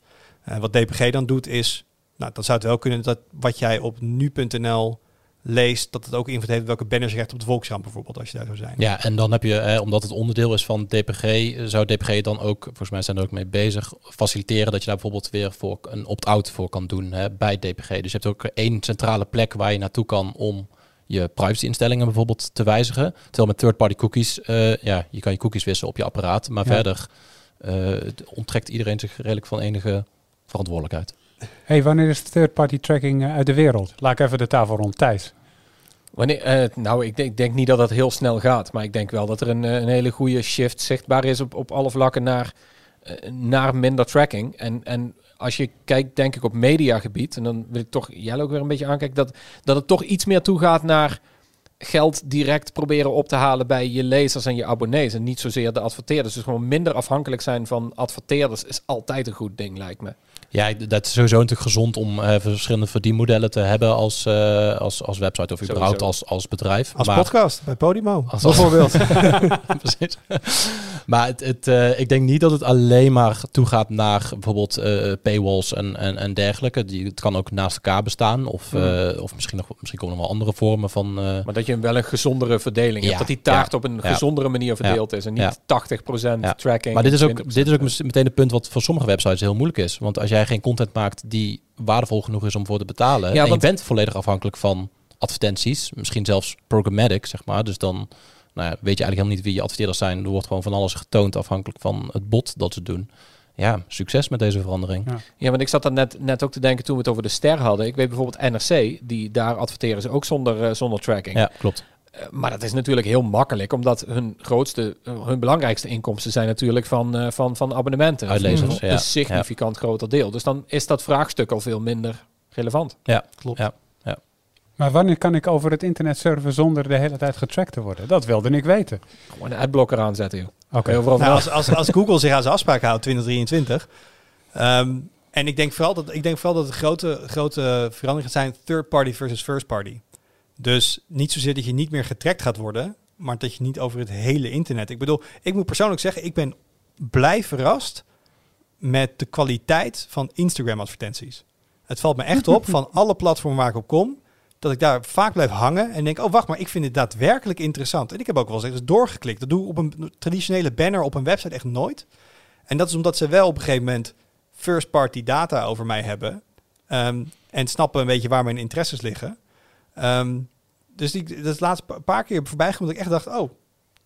Uh, wat DPG dan doet is, nou, dan zou het wel kunnen dat wat jij op nu.nl leest, dat het ook invloed heeft welke banners je krijgt op de Volkskrant bijvoorbeeld, als je daar zou zijn. Ja, en dan heb je, eh, omdat het onderdeel is van DPG, zou DPG dan ook, volgens mij zijn er ook mee bezig, faciliteren dat je daar bijvoorbeeld weer voor een opt-out voor kan doen hè, bij DPG. Dus je hebt ook één centrale plek waar je naartoe kan om je privacy-instellingen bijvoorbeeld te wijzigen. Terwijl met third-party cookies, eh, ja, je kan je cookies wisselen op je apparaat, maar Ja. verder eh, onttrekt iedereen zich redelijk van enige verantwoordelijkheid. Hey, wanneer is third-party tracking eh, uit de wereld? Laat even de tafel rond. Thijs. Wanneer, eh, nou, ik denk, ik denk niet dat dat heel snel gaat. Maar ik denk wel dat er een, eh, een hele goede shift zichtbaar is op, op alle vlakken naar, naar minder tracking. En, en als je kijkt, denk ik, op mediagebied, en dan wil ik toch Jelle ook weer een beetje aankijken, dat, dat het toch iets meer toegaat naar geld direct proberen op te halen bij je lezers en je abonnees. En niet zozeer de adverteerders. Dus gewoon minder afhankelijk zijn van adverteerders is altijd een goed ding, lijkt me. Ja, dat is sowieso natuurlijk gezond om eh, verschillende verdienmodellen te hebben als, eh, als, als website of Sowieso. überhaupt als, als bedrijf. Als Maar- podcast bij Podimo, Als- bijvoorbeeld. (laughs) Precies. maar het, het, eh, ik denk niet dat het alleen maar toegaat naar bijvoorbeeld eh, paywalls en, en, en dergelijke. Die, het kan ook naast elkaar bestaan. Of, eh, of misschien, nog, misschien komen er nog wel andere vormen van... eh, Maar dat je wel een gezondere verdeling Ja, hebt. Dat die taart ja, op een ja. gezondere manier verdeeld is. En niet Ja. 80% Ja. tracking. maar dit is ook, 20% dit is ook meteen het punt wat voor sommige websites heel moeilijk is. Want als jij geen content maakt die waardevol genoeg is om voor te betalen... Ja, en want- je bent volledig afhankelijk van advertenties, misschien zelfs programmatic, zeg maar. Dus dan nou ja, weet je eigenlijk helemaal niet wie je adverteerders zijn. Er wordt gewoon van alles getoond afhankelijk van het bot dat ze doen. Ja, succes met deze verandering. Ja, want ik zat er net, net ook te denken toen we het over de ster hadden. Ik weet bijvoorbeeld NRC, die daar adverteren ze ook zonder, eh, zonder tracking. Ja, klopt. Eh, maar dat is natuurlijk heel makkelijk, omdat hun grootste, eh, hun belangrijkste inkomsten zijn natuurlijk van, eh, van, van abonnementen. Uit lezers, Een ja. significant groter deel. Dus dan is dat vraagstuk al veel minder relevant. Ja, klopt. Ja. Maar wanneer kan ik over het internet surfen zonder de hele tijd getrackt te worden? Dat wilde ik weten. Gewoon een adblocker aanzetten, joh. Oké. Nou, als, als, als Google zich aan zijn afspraak houdt, 2023. ehm, en ik denk vooral dat, ik denk vooral dat het grote, grote verandering gaat zijn third party versus first party. Dus niet zozeer dat je niet meer getrackt gaat worden, maar dat je niet over het hele internet. Ik bedoel, ik moet persoonlijk zeggen, ik ben blij verrast met de kwaliteit van Instagram advertenties. Het valt me echt op (laughs) van alle platformen waar ik op kom, dat ik daar vaak blijf hangen en denk, oh wacht maar, ik vind het daadwerkelijk interessant. En ik heb ook wel eens doorgeklikt. Dat doe ik op een traditionele banner op een website echt nooit. En dat is omdat ze wel op een gegeven moment first party data over mij hebben. ehm, en snappen een beetje waar mijn interesses liggen. Ehm, dus die, dat is laatste pa- paar keer voorbij gekomen dat ik echt dacht, oh,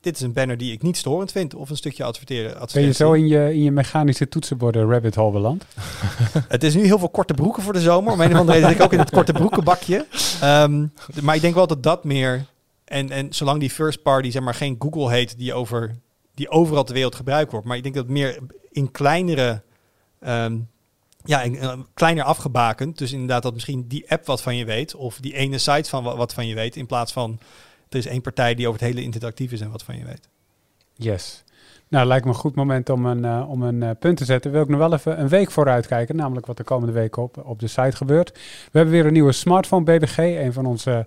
dit is een banner die ik niet storend vind. Of een stukje adverteren. Ben je zo in je, in je mechanische toetsenborden rabbit hole beland? (laughs) Het is nu heel veel korte broeken voor de zomer. Om een of andere reden zit ik ook in het korte broekenbakje. Ehm, maar ik denk wel dat dat meer... En, en zolang die first party zeg maar geen Google heet die, over, die overal ter wereld gebruikt wordt. Maar ik denk dat meer in kleinere... ehm, ja, in, eh, kleiner afgebakend. Dus inderdaad dat misschien die app wat van je weet. Of die ene site van wa- wat van je weet. In plaats van... Er is één partij die over het hele internet actief is en wat van je weet. Yes. Nou, lijkt me een goed moment om een, eh, om een eh, punt te zetten. Wil ik nog wel even een week vooruit kijken, namelijk wat de komende week op, op de site gebeurt. We hebben weer een nieuwe smartphone BBG, een van onze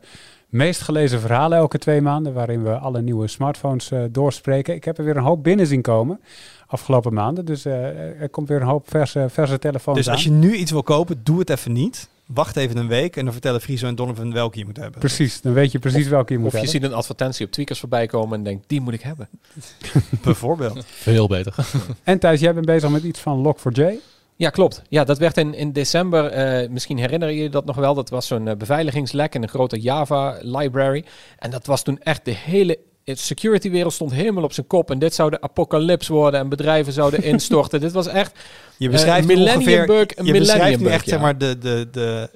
meest gelezen verhalen elke twee maanden, waarin we alle nieuwe smartphones eh, doorspreken. Ik heb er weer een hoop binnen zien komen afgelopen maanden, dus eh, er komt weer een hoop verse, verse telefoons Dus aan. als je nu iets wil kopen, doe het even niet. Wacht even een week en dan vertellen Friso en Donovan welke je moet hebben. Precies, dan weet je precies welke je moet Of je hebben. ziet een advertentie op tweakers voorbij komen en denkt, die moet ik hebben. (laughs) (laughs) Bijvoorbeeld. Veel beter. En Thijs, jij bent bezig met iets van Log4j. Ja, klopt. Ja, dat werd in, in december, eh, misschien herinner je je dat nog wel, dat was zo'n eh, beveiligingslek in een grote Java library. En dat was toen echt de hele security wereld stond helemaal op zijn kop. En dit zou de apocalypse worden en bedrijven zouden (laughs) instorten. dit was echt Je beschrijft Eh, nu Millennium ongeveer, Bug, een je Millennium beschrijft Bug, echt ja. zeg maar de, de, de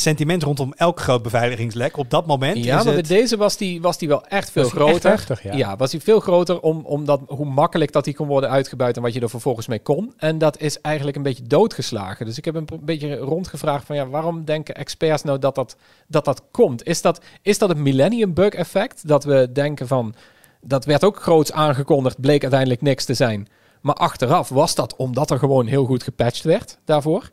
sentiment rondom elk groot beveiligingslek. Op dat moment Ja, is maar het... bij deze was die, was die wel echt veel Was die echt groter. heftig, ja. was die veel groter om, omdat hoe makkelijk dat die kon worden uitgebuit en wat je er vervolgens mee kon. En dat is eigenlijk een beetje doodgeslagen. Dus ik heb een beetje rondgevraagd van ja, waarom denken experts nou dat dat, dat, dat komt? Is dat, is dat het millennium bug effect? Dat we denken van, dat werd ook groots aangekondigd, bleek uiteindelijk niks te zijn. Maar achteraf was dat omdat er gewoon heel goed gepatcht werd daarvoor.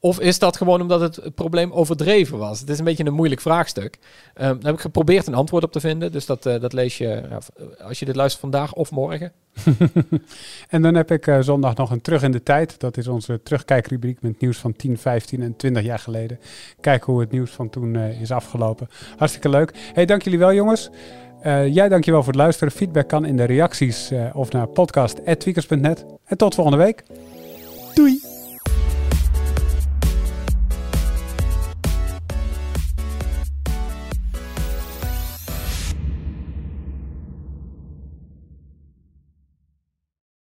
Of is dat gewoon omdat het, het probleem overdreven was? Het is een beetje een moeilijk vraagstuk. Ehm, daar heb ik geprobeerd een antwoord op te vinden. Dus dat, eh, dat lees je ja, v- eh, als je dit luistert vandaag of morgen. (laughs) En dan heb ik eh, zondag nog een Terug in de Tijd. Dat is onze terugkijkrubriek met nieuws van 10, 15 en 20 jaar geleden. Kijken hoe het nieuws van toen eh, is afgelopen. Hartstikke leuk. hey, dank jullie wel jongens. Eh, jij dankjewel voor het luisteren. Feedback kan in de reacties eh, of naar podcast.tweakers.net. En tot volgende week. Doei!